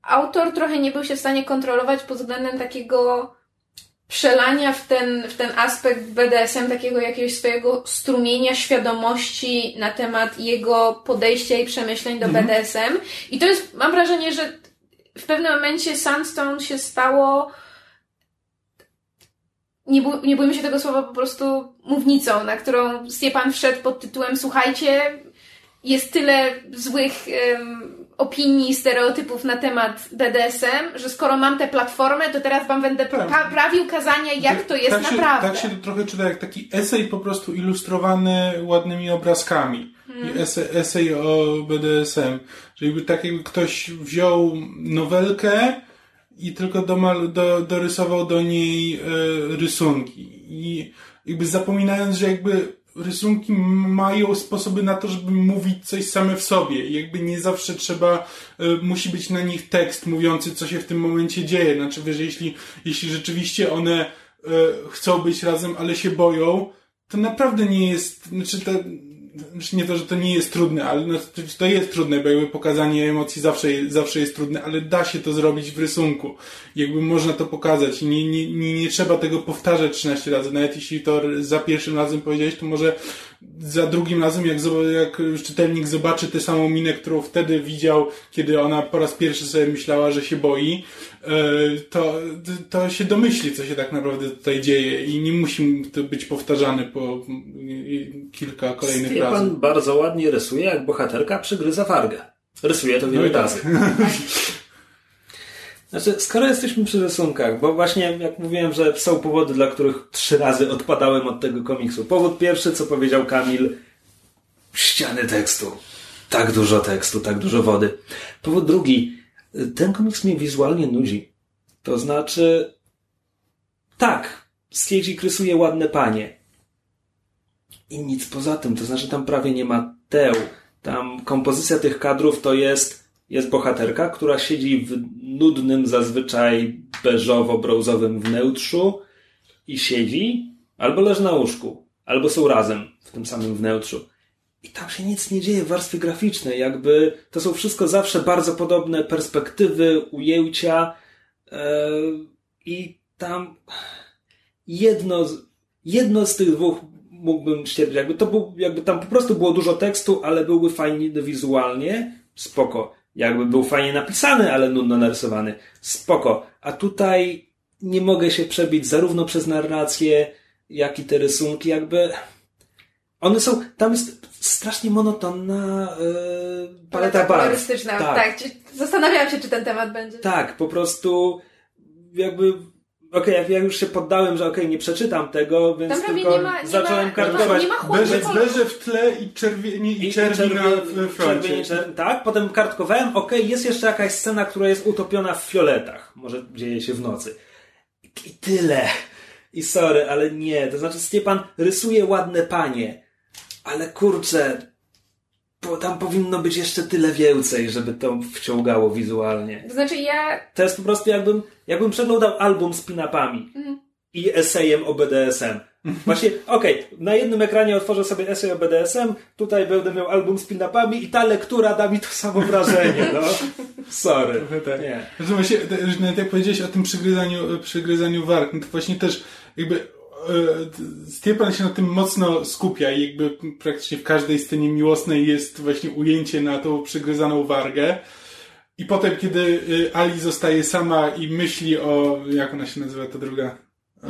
autor trochę nie był się w stanie kontrolować pod względem takiego przelania w ten, w ten aspekt BDSM takiego jakiegoś swojego strumienia świadomości na temat jego podejścia i przemyśleń do mhm. BDSM. I to jest, mam wrażenie, że w pewnym momencie Sandstone się stało nie, bó nie bójmy się tego słowa, po prostu mównicą, na którą Stiepan wszedł pod tytułem Słuchajcie, jest tyle złych um, opinii, stereotypów na temat BDSM, że skoro mam tę platformę, to teraz wam będę pra prawił kazania, jak to jest tak się, naprawdę. Tak się to trochę czyta jak taki esej po prostu ilustrowany ładnymi obrazkami. Hmm. Esej, esej o BDSM. Jakby tak jakby ktoś wziął nowelkę, i tylko domal, do, dorysował do niej e, rysunki. I jakby zapominając, że jakby rysunki mają sposoby na to, żeby mówić coś same w sobie. I jakby nie zawsze trzeba, e, musi być na nich tekst mówiący, co się w tym momencie dzieje. Znaczy, wiesz, jeśli, jeśli rzeczywiście one e, chcą być razem, ale się boją, to naprawdę nie jest, znaczy to, znaczy nie to, że to nie jest trudne, ale no, to, jest trudne, bo jakby pokazanie emocji zawsze, zawsze jest trudne, ale da się to zrobić w rysunku. Jakby można to pokazać nie, nie, nie, nie trzeba tego powtarzać 13 razy. Nawet jeśli to za pierwszym razem powiedziałeś, to może za drugim razem, jak, jak czytelnik zobaczy tę samą minę, którą wtedy widział, kiedy ona po raz pierwszy sobie myślała, że się boi, to, to się domyśli, co się tak naprawdę tutaj dzieje i nie musi to być powtarzane po kilka kolejnych Stefan razy. Pan bardzo ładnie rysuje, jak bohaterka przygryza wargę. Rysuje to wiele No tak. razy. Znaczy, skoro jesteśmy przy rysunkach, bo właśnie jak mówiłem, że są powody, dla których trzy razy odpadałem od tego komiksu. Powód pierwszy, co powiedział Kamil, ściany tekstu. Tak dużo tekstu, tak dużo wody. Powód drugi, ten komiks mnie wizualnie nudzi. To znaczy, tak, Stasic rysuje ładne panie. I nic poza tym, to znaczy tam prawie nie ma teł. Tam kompozycja tych kadrów to jest jest bohaterka, która siedzi w nudnym, zazwyczaj beżowo-brązowym wnętrzu i siedzi, albo leży na łóżku, albo są razem w tym samym wnętrzu. I tam się nic nie dzieje w warstwie graficznej, jakby to są wszystko zawsze bardzo podobne perspektywy, ujęcia yy, i tam jedno jedno z tych dwóch mógłbym stwierdzić, jakby to był, jakby tam po prostu było dużo tekstu, ale byłby fajnie wizualnie, spoko jakby był fajnie napisany, ale nudno narysowany. Spoko. A tutaj nie mogę się przebić zarówno przez narrację, jak i te rysunki, jakby. One są. Tam jest strasznie monotonna yy, paleta barw. kolorystyczna, tak. tak. Zastanawiałam się, czy ten temat będzie. Tak, po prostu jakby okej, okay, ja już się poddałem, że okej, okay, nie przeczytam tego, więc Tam tylko nie ma, nie zacząłem ma, kartkować. Nie ma, nie ma Berze, berze w tle i czerwieni i, i czerwi na froncie. Czerwień, tak, potem kartkowałem, okej, okay, jest jeszcze jakaś scena, która jest utopiona w fioletach. Może dzieje się w nocy. I tyle. I sorry, ale nie. To znaczy Stiepan rysuje ładne panie, ale kurczę, bo tam powinno być jeszcze tyle więcej, żeby to wciągało wizualnie. To znaczy ja... To jest po prostu jakbym, jakbym przeglądał album z pinapami mhm. i esejem o BDSM. Właśnie, okej, okay, na jednym ekranie otworzę sobie esej o BDSM, tutaj będę miał album z pinapami i ta lektura da mi to samo wrażenie, no. Sorry. Tak. Nie. Zresztą właśnie, nawet jak powiedziałeś o tym przygryzaniu, przygryzaniu warg, no to właśnie też jakby Stiepan się na tym mocno skupia i jakby praktycznie w każdej scenie miłosnej jest właśnie ujęcie na tą przygryzaną wargę. I potem, kiedy Ali zostaje sama i myśli o, jak ona się nazywa, ta druga?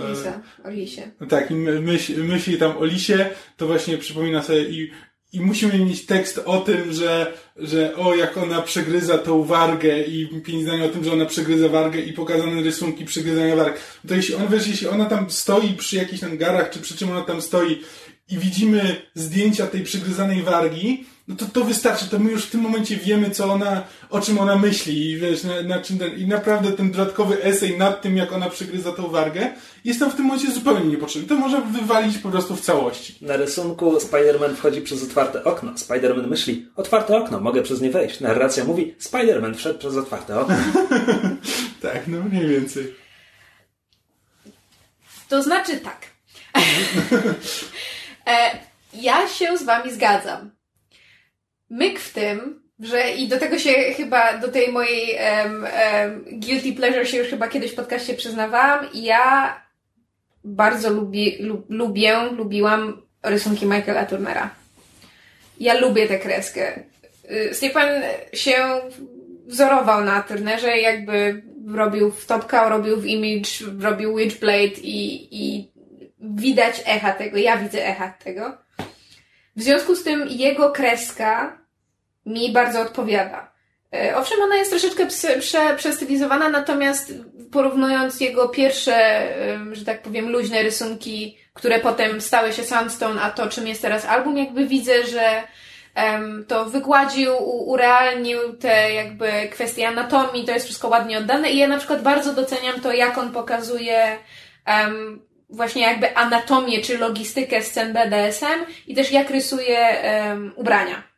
Lisa, o Lisie. Tak, i myśl, myśli tam o Lisie, to właśnie przypomina sobie i i musimy mieć tekst o tym, że, że o, jak ona przegryza tą wargę i pięć zdań o tym, że ona przegryza wargę i pokazane rysunki przegryzania warg. To jeśli on, wiesz, jeśli ona tam stoi przy jakichś tam garach, czy przy czym ona tam stoi i widzimy zdjęcia tej przegryzanej wargi, no to to wystarczy, to my już w tym momencie wiemy, co ona, o czym ona myśli i wiesz, na, na czym ten, i naprawdę ten dodatkowy esej nad tym, jak ona przygryza tą wargę, jest tam w tym momencie zupełnie niepotrzebny. To może wywalić po prostu w całości. Na rysunku Spider-Man wchodzi przez otwarte okno. Spider-Man myśli, otwarte okno, mogę przez nie wejść. Narracja mówi, Spider-Man wszedł przez otwarte okno. tak, no mniej więcej. To znaczy tak. e, ja się z wami zgadzam myk w tym, że i do tego się chyba, do tej mojej um, um, guilty pleasure się już chyba kiedyś w podcaście przyznawałam. Ja bardzo lubię, lub, lubię, lubiłam rysunki Michaela Turnera. Ja lubię tę kreskę. Y, Stefan się wzorował na Turnerze, jakby robił w Top Cow, robił w Image, robił Witchblade i, i widać echa tego, ja widzę echa tego. W związku z tym jego kreska mi bardzo odpowiada. E, owszem, ona jest troszeczkę prze, przestylizowana, natomiast porównując jego pierwsze, że tak powiem, luźne rysunki, które potem stały się Sandstone, a to czym jest teraz album, jakby widzę, że to wygładził, urealnił te jakby kwestie anatomii, to jest wszystko ładnie oddane i ja na przykład bardzo doceniam to, jak on pokazuje um, właśnie jakby anatomię czy logistykę scen BDSM i też jak rysuje um, ubrania.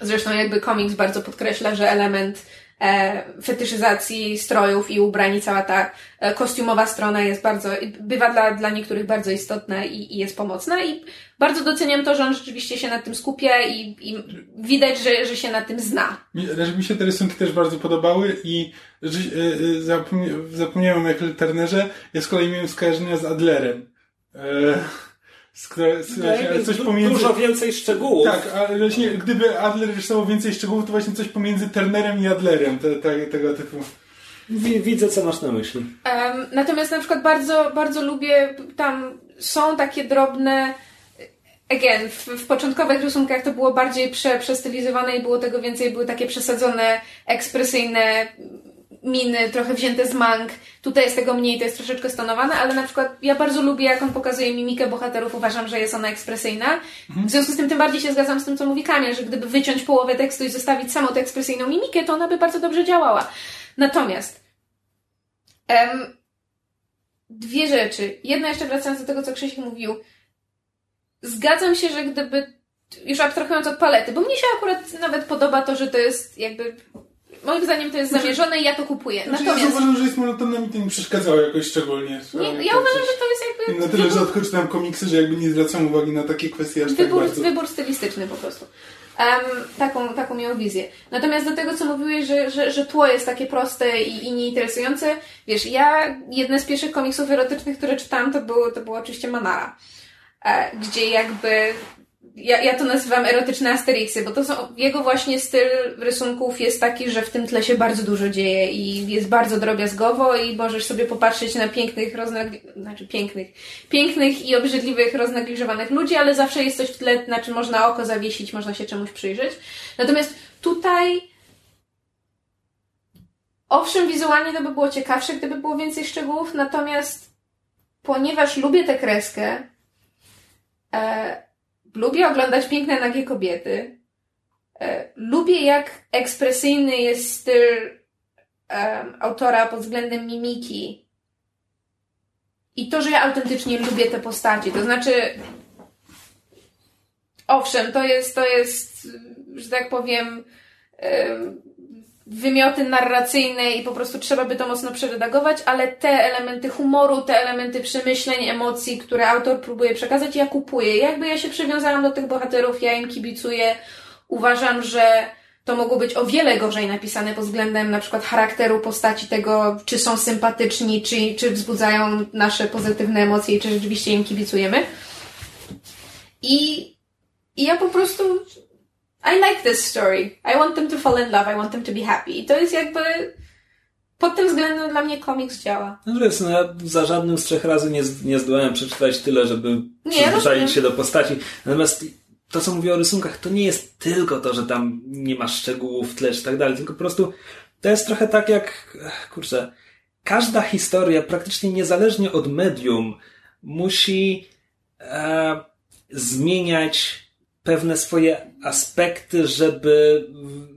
Zresztą jakby komiks bardzo podkreśla, że element e, fetyszyzacji strojów i ubrań cała ta e, kostiumowa strona jest bardzo, bywa dla, dla niektórych bardzo istotna i, i jest pomocna i bardzo doceniam to, że on rzeczywiście się nad tym skupia i, i widać, że, że się na tym zna. Mi, znaczy, mi się te rysunki też bardzo podobały i e, zapomnia, zapomniałem Michael Turnerze, ja z kolei miałem skojarzenia z Adlerem. E, coś pomiędzy... Dużo więcej szczegółów. Tak, ale właśnie gdyby Adler rysował więcej szczegółów, to właśnie coś pomiędzy Turnerem i Adlerem te, te, tego typu. Widzę, co masz na myśli. Um, natomiast na przykład bardzo, bardzo lubię, tam są takie drobne again, w, w, początkowych rysunkach to było bardziej prze, przestylizowane i było tego więcej, były takie przesadzone, ekspresyjne miny, trochę wzięte z mang. Tutaj jest tego mniej, to jest troszeczkę stonowane, ale na przykład ja bardzo lubię, jak on pokazuje mimikę bohaterów, uważam, że jest ona ekspresyjna. W związku z tym tym bardziej się zgadzam z tym, co mówi Kamil, że gdyby wyciąć połowę tekstu i zostawić samą tę ekspresyjną mimikę, to ona by bardzo dobrze działała. Natomiast em, dwie rzeczy. Jedna jeszcze wracając do tego, co Krzysiek mówił. Zgadzam się, że gdyby już abstrahując od palety, bo mnie się akurat nawet podoba to, że to jest jakby moim zdaniem to jest znaczy, zamierzone i ja to kupuję. Znaczy Natomiast... Ja zauważyłem, że jest monotonne mi to nie przeszkadzało jakoś szczególnie. Nie, ja uważam, że to jest jakby... Na tyle wybór... rzadko czytam komiksy, że jakby nie zwracam uwagi na takie kwestie aż tak wybór, tak bardzo. Wybór stylistyczny po prostu. Um, taką, taką miał wizję. Natomiast do tego, co mówiłeś, że, że, że tło jest takie proste i, i nieinteresujące, wiesz, ja jedne z pierwszych komiksów erotycznych, które czytałam, to było, to było oczywiście Manara. E, gdzie jakby ja, ja to nazywam erotyczne Asterixy, bo to są, jego właśnie styl rysunków jest taki, że w tym tle się bardzo dużo dzieje i jest bardzo drobiazgowo i możesz sobie popatrzeć na pięknych, roznagli... znaczy pięknych, pięknych i obrzydliwych, roznagliżowanych ludzi, ale zawsze jest coś w tle, na czym można oko zawiesić, można się czemuś przyjrzeć. Natomiast tutaj owszem, wizualnie to by było ciekawsze, gdyby było więcej szczegółów, natomiast ponieważ lubię tę kreskę, e, Lubię oglądać piękne, nagie kobiety. E, lubię, jak ekspresyjny jest styl um, autora pod względem mimiki. I to, że ja autentycznie lubię te postaci. To znaczy, owszem, to jest, to jest, że tak powiem, um, wymioty narracyjne i po prostu trzeba by to mocno przeredagować, ale te elementy humoru, te elementy przemyśleń, emocji, które autor próbuje przekazać, ja kupuję. Jakby ja się przywiązałam do tych bohaterów, ja im kibicuję. Uważam, że to mogło być o wiele gorzej napisane pod względem na przykład charakteru postaci tego, czy są sympatyczni, czy, czy wzbudzają nasze pozytywne emocje i czy rzeczywiście im kibicujemy. I, i ja po prostu i like this story. I want them to fall in love. I want them to be happy. I to jest jakby pod tym względem dla mnie komiks działa. No wiesz, no ja za żadnym z trzech razy nie, nie zdołałem przeczytać tyle, żeby przyzwyczaić się do postaci. Natomiast to, co mówię o rysunkach, to nie jest tylko to, że tam nie ma szczegółów w tle czy tak dalej, tylko po prostu to jest trochę tak jak, kurczę, każda historia, praktycznie niezależnie od medium, musi e, zmieniać pewne swoje aspekty, żeby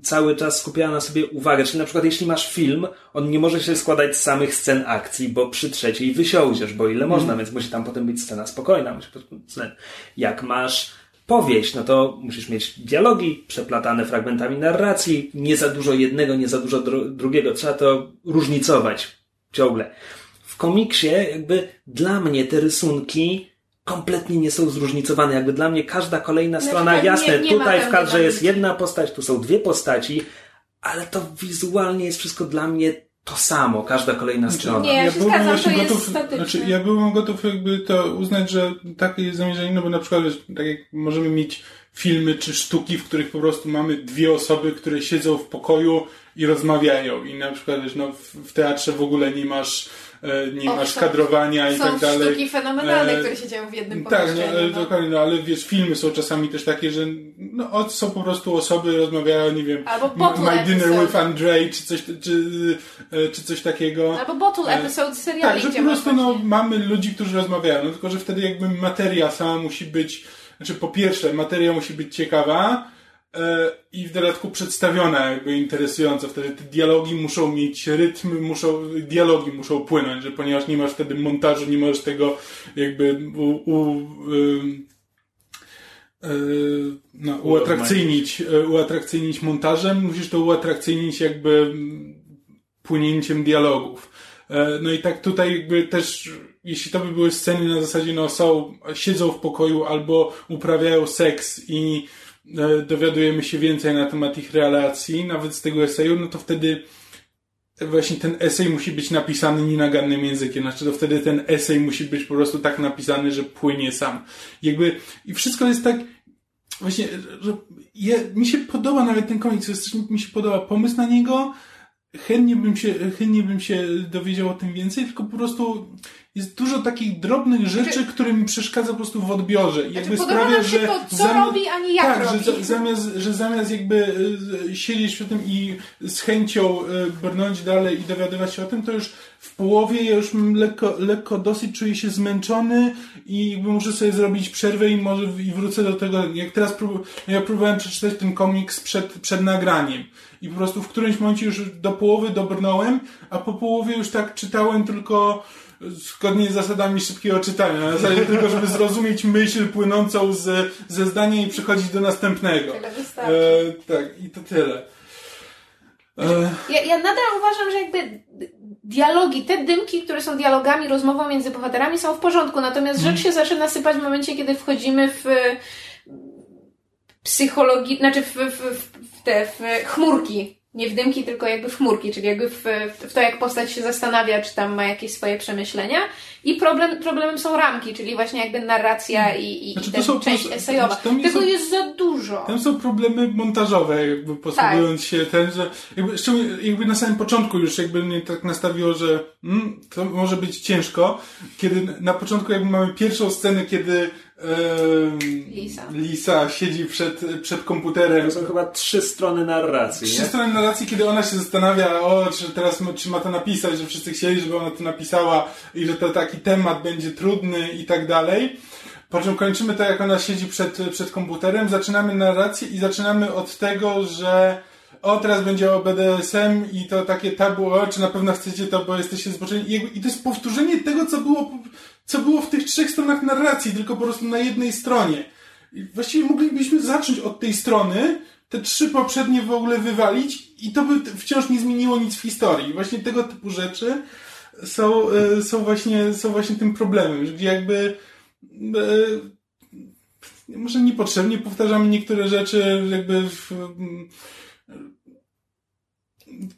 cały czas skupiała na sobie uwagę. Czyli na przykład jeśli masz film, on nie może się składać z samych scen akcji, bo przy trzeciej wysiądziesz, bo ile można, mm. więc musi tam potem być scena spokojna. Musi Jak masz powieść, no to musisz mieć dialogi przeplatane fragmentami narracji, nie za dużo jednego, nie za dużo dru drugiego. Trzeba to różnicować ciągle. W komiksie jakby dla mnie te rysunki kompletnie nie są zróżnicowane. Jakby dla mnie każda kolejna strona, tak, jasne, nie, nie tutaj w kadrze jest jedna postać, tu są dwie postaci, ale to wizualnie jest wszystko dla mnie to samo, każda kolejna znaczy, strona. Nie, ja, byłbym właśnie gotów, znaczy, ja byłbym gotów jakby to uznać, że takie jest zamierzenie, no bo na przykład, wiesz, tak jak możemy mieć filmy czy sztuki, w których po prostu mamy dwie osoby, które siedzą w pokoju i rozmawiają i na przykład, wiesz, no w, w teatrze w ogóle nie masz E, nie masz kadrowania i tak dalej. Są sztuki fenomenalne, e, które się dzieją w jednym Tak, no, no. dokładnie, no, ale wiesz, filmy są czasami też takie, że no, są po prostu osoby, rozmawiają, nie wiem, Albo My Dinner episode. with Andre, czy coś, czy, e, czy coś takiego. Albo Bottle Episode seriali, Tak, że po prostu no, mamy ludzi, którzy rozmawiają, no, tylko że wtedy jakby materia sama musi być, znaczy po pierwsze, materia musi być ciekawa, i w dodatku przedstawiona jakby interesująco. Wtedy te dialogi muszą mieć rytm, muszą, dialogi muszą płynąć, że ponieważ nie masz wtedy montażu, nie masz tego jakby u, u, no, uatrakcyjnić, uatrakcyjnić montażem, musisz to uatrakcyjnić jakby płynięciem dialogów. No i tak tutaj jakby też, jeśli to by były sceny na zasadzie, no są, siedzą w pokoju albo uprawiają seks i dowiadujemy się więcej na temat ich relacji, nawet z tego eseju, no to wtedy właśnie ten esej musi być napisany nienagannym językiem. Znaczy to wtedy ten esej musi być po prostu tak napisany, że płynie sam. Jakby, i wszystko jest tak, właśnie, że mi się podoba nawet ten komiks, mi się podoba pomysł na niego, chętnie bym się, chętnie bym się dowiedział o tym więcej, tylko po prostu jest dużo takich drobnych rzeczy, znaczy, które mi przeszkadza po prostu w odbiorze. Znaczy, jakby sprawia, że to, co zamiast, robi, a nie jak tak, robi. Że, zamiast, że zamiast jakby e, siedzieć przy tym i z chęcią e, brnąć dalej i dowiadywać się o tym, to już w połowie ja już lekko, lekko dosyć czuję się zmęczony i jakby muszę sobie zrobić przerwę i może i wrócę do tego, jak teraz prób, ja próbowałem przeczytać ten komiks przed, przed nagraniem i po prostu w którymś momencie już do połowy dobrnąłem, a po połowie już tak czytałem tylko zgodnie z zasadami szybkiego czytania, na zasadzie tylko, żeby zrozumieć myśl płynącą z, ze zdania i przechodzić do następnego. E, tak, i to tyle. E... Ja, ja nadal uważam, że jakby dialogi, te dymki, które są dialogami, rozmową między bohaterami są w porządku, natomiast rzecz się zaczyna sypać w momencie, kiedy wchodzimy w psychologii, znaczy w, w, w, te w chmurki nie w dymki, tylko jakby w chmurki, czyli jakby w, w to, jak postać się zastanawia, czy tam ma jakieś swoje przemyślenia. I problem, problemem są ramki, czyli właśnie jakby narracja i, i znaczy, ten, są, część esejowa. Znaczy, Tego jest, jest, za dużo. Tam są problemy montażowe, jakby posługując tak. się ten, że jakby, jakby na samym początku już jakby mnie tak nastawiło, że mm, to może być ciężko, kiedy na początku jakby mamy pierwszą scenę, kiedy Lisa. Lisa siedzi przed, przed komputerem. To są chyba trzy strony narracji. Trzy nie? strony narracji, kiedy ona się zastanawia, o, czy teraz czy ma to napisać, że wszyscy chcieli, żeby ona to napisała i że to taki temat będzie trudny i tak dalej. Po czym kończymy to, jak ona siedzi przed, przed komputerem, zaczynamy narrację i zaczynamy od tego, że o, teraz będzie o BDSM i to takie tabu, o, czy na pewno chcecie to, bo jesteście zboczeni. I, I to jest powtórzenie tego, co było co było w tych trzech stronach narracji, tylko po prostu na jednej stronie. I właściwie moglibyśmy zacząć od tej strony, te trzy poprzednie w ogóle wywalić i to by wciąż nie zmieniło nic w historii. Właśnie tego typu rzeczy są, e, są, właśnie, są właśnie tym problemem, gdzie jakby e, może niepotrzebnie powtarzamy niektóre rzeczy, jakby w,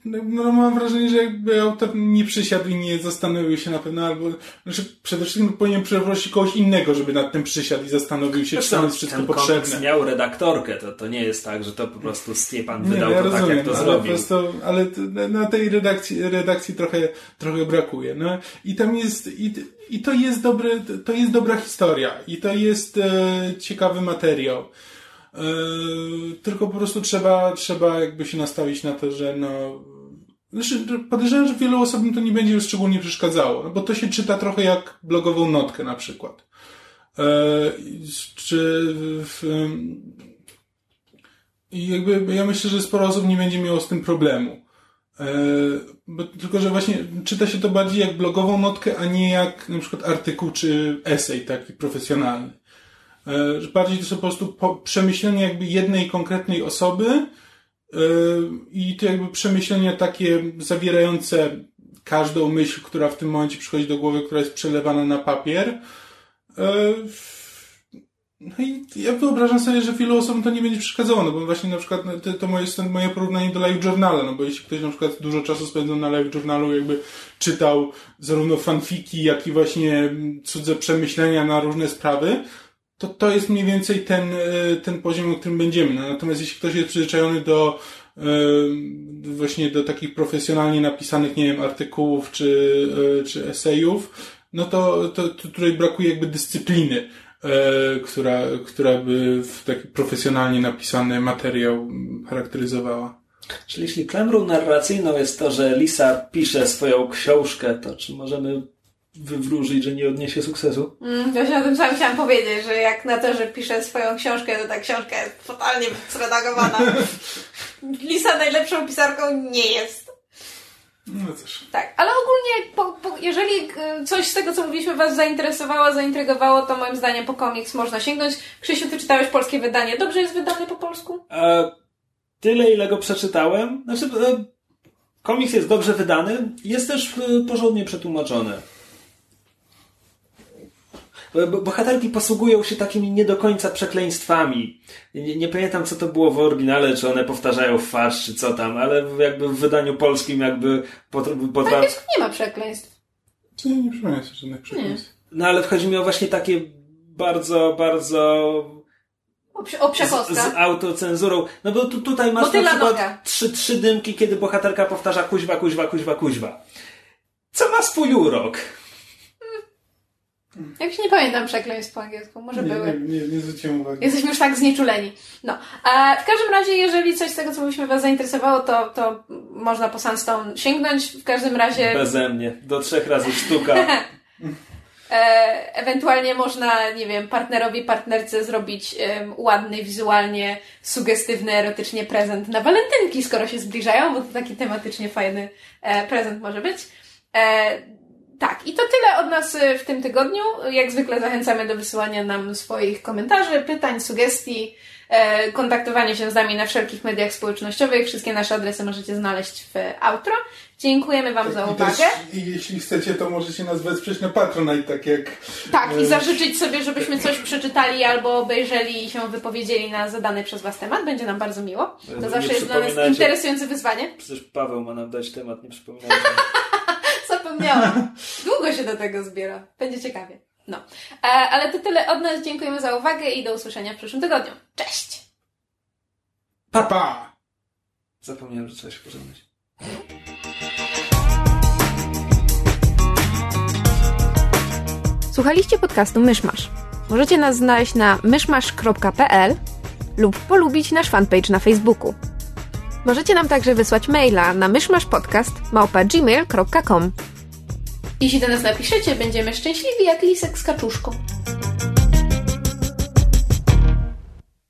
no, no, mam wrażenie, że jakby autor nie przysiadł i nie zastanowił się na pewno, albo znaczy przede wszystkim powinien przeprosić kogoś innego, żeby nad tym przysiadł i zastanowił się, czy to jest wszystko potrzebne. miał redaktorkę, to, to nie jest tak, że to po prostu Stiepan wydał nie, ja to rozumiem, tak, jak to ale zrobił. Po prostu, ale na tej redakcji, redakcji trochę, trochę brakuje. No i tam jest, i, i to jest dobry, to jest dobra historia i to jest e, ciekawy materiał. Yy, tylko po prostu trzeba, trzeba jakby się nastawić na to, że no, znaczy, podejrzewam, że wielu osobom to nie będzie szczególnie przeszkadzało, no bo to się czyta trochę jak blogową notkę na przykład. Yy, czy w, i jakby ja myślę, że sporo osób nie będzie miało z tym problemu. Yy, bo, tylko, że właśnie czyta się to bardziej jak blogową notkę, a nie jak na przykład artykuł czy esej taki profesjonalny. E, że bardziej to są po prostu przemyślenia jakby jednej konkretnej osoby e, i to jakby przemyślenia takie zawierające każdą myśl, która w tym momencie przychodzi do głowy, która jest przelewana na papier. E, no i ja wyobrażam sobie, że wielu osobom to nie będzie przeszkadzało, no bo właśnie na przykład no, to, to moje, moje porównanie do live journala, no bo jeśli ktoś na przykład dużo czasu spędzał na live journalu, jakby czytał zarówno fanfiki, jak i właśnie cudze przemyślenia na różne sprawy, to to jest mniej więcej ten, e, ten poziom, o którym będziemy. No, natomiast jeśli ktoś jest przyzwyczajony do e, właśnie do takich profesjonalnie napisanych, nie wiem, artykułów czy, e, czy esejów, no to, to, to tutaj brakuje jakby dyscypliny, która, która by w taki profesjonalnie napisany materiał charakteryzowała. Czyli jeśli klamrą narracyjną jest to, że Lisa pisze swoją książkę, to czy możemy wywróżyć, że nie odniesie sukcesu. Mm, właśnie o tym samym chciałam powiedzieć, że jak na to, że pisze swoją książkę, to ta książka jest totalnie zredagowana. Lisa najlepszą pisarką nie jest. No też. Tak, ale ogólnie po, po, jeżeli y, coś z tego, co mówiliśmy, Was zainteresowało, zaintrygowało, to moim zdaniem po komiks można sięgnąć. Krzysiu, Ty czytałeś polskie wydanie. Dobrze jest wydany po polsku? E, tyle, ile go przeczytałem. Znaczy, e, komiks jest dobrze wydany, jest też e, porządnie przetłumaczony. Bo- bo- Bohaterki posługują się takimi nie do końca przekleństwami. Nie, nie pamiętam, co to było w oryginale, czy one powtarzają w farsz, czy co tam, ale w- jakby w wydaniu polskim jakby potr- W potra... nie ma przekleństw. Czy nie przypomniałem sobie żadnych przekleństw? No ale chodzi mi o właśnie takie bardzo, bardzo O, z, z autocenzurą. No bo tu, tutaj masz Motyla na przykład trzy, trzy dymki, kiedy bohaterka powtarza kuźwa, kuźwa, kuźwa, kuźwa. Co ma swój urok? Jak się nie pamiętam przekleństw po angielsku, może Nie, były. nie, nie, nie zwróciłem uwagi. Jesteśmy już tak znieczuleni. No. A w każdym razie, jeżeli coś z tego, co mówiliśmy, Was zainteresowało, to, to można po Sandstone sięgnąć. W każdym razie Beze mnie. Do trzech razy sztuka. e, ewentualnie można, nie wiem, partnerowi, partnerce zrobić em, ładny, wizualnie, sugestywny, erotycznie prezent na walentynki, skoro się zbliżają, bo to taki tematycznie fajny e, prezent może być. E, tak, i to tyle od nas e, w tym tygodniu. Jak zwykle zachęcamy do wysyłania nam swoich komentarzy, pytań, sugestii, e, kontaktowania się z nami na wszelkich mediach społecznościowych. Wszystkie nasze adresy możecie znaleźć w outro. Dziękujemy Wam za I uwagę. też, i jeśli chcecie, to możecie nas wesprzeć na Patronite, tak jak... Tak, i e, zażyczyć sobie, żebyśmy coś przeczytali albo obejrzeli i się wypowiedzieli na zadany przez Was temat. Będzie nam bardzo miło. Nie To zawsze jest dla nas interesujące wyzwanie. Przecież Paweł ma nam dać temat, nie przypominajcie. Zapomniałam. Długo się do tego zbiera. Będzie ciekawie. No. E, ale to tyle od nas. Dziękujemy za uwagę i do usłyszenia w przyszłym tygodniu. Cześć! Pa, pa! Zapomniałem, że trzeba się pożegnać. Słuchaliście podcastu Myszmasz. Możecie nas znaleźć na myszmasz.pl lub polubić nasz fanpage na Facebooku. Możecie nam także wysłać maila na myszmaszpodcast.gmail.com Jeśli do nas napiszecie, będziemy szczęśliwi jak lisek z kaczuszką.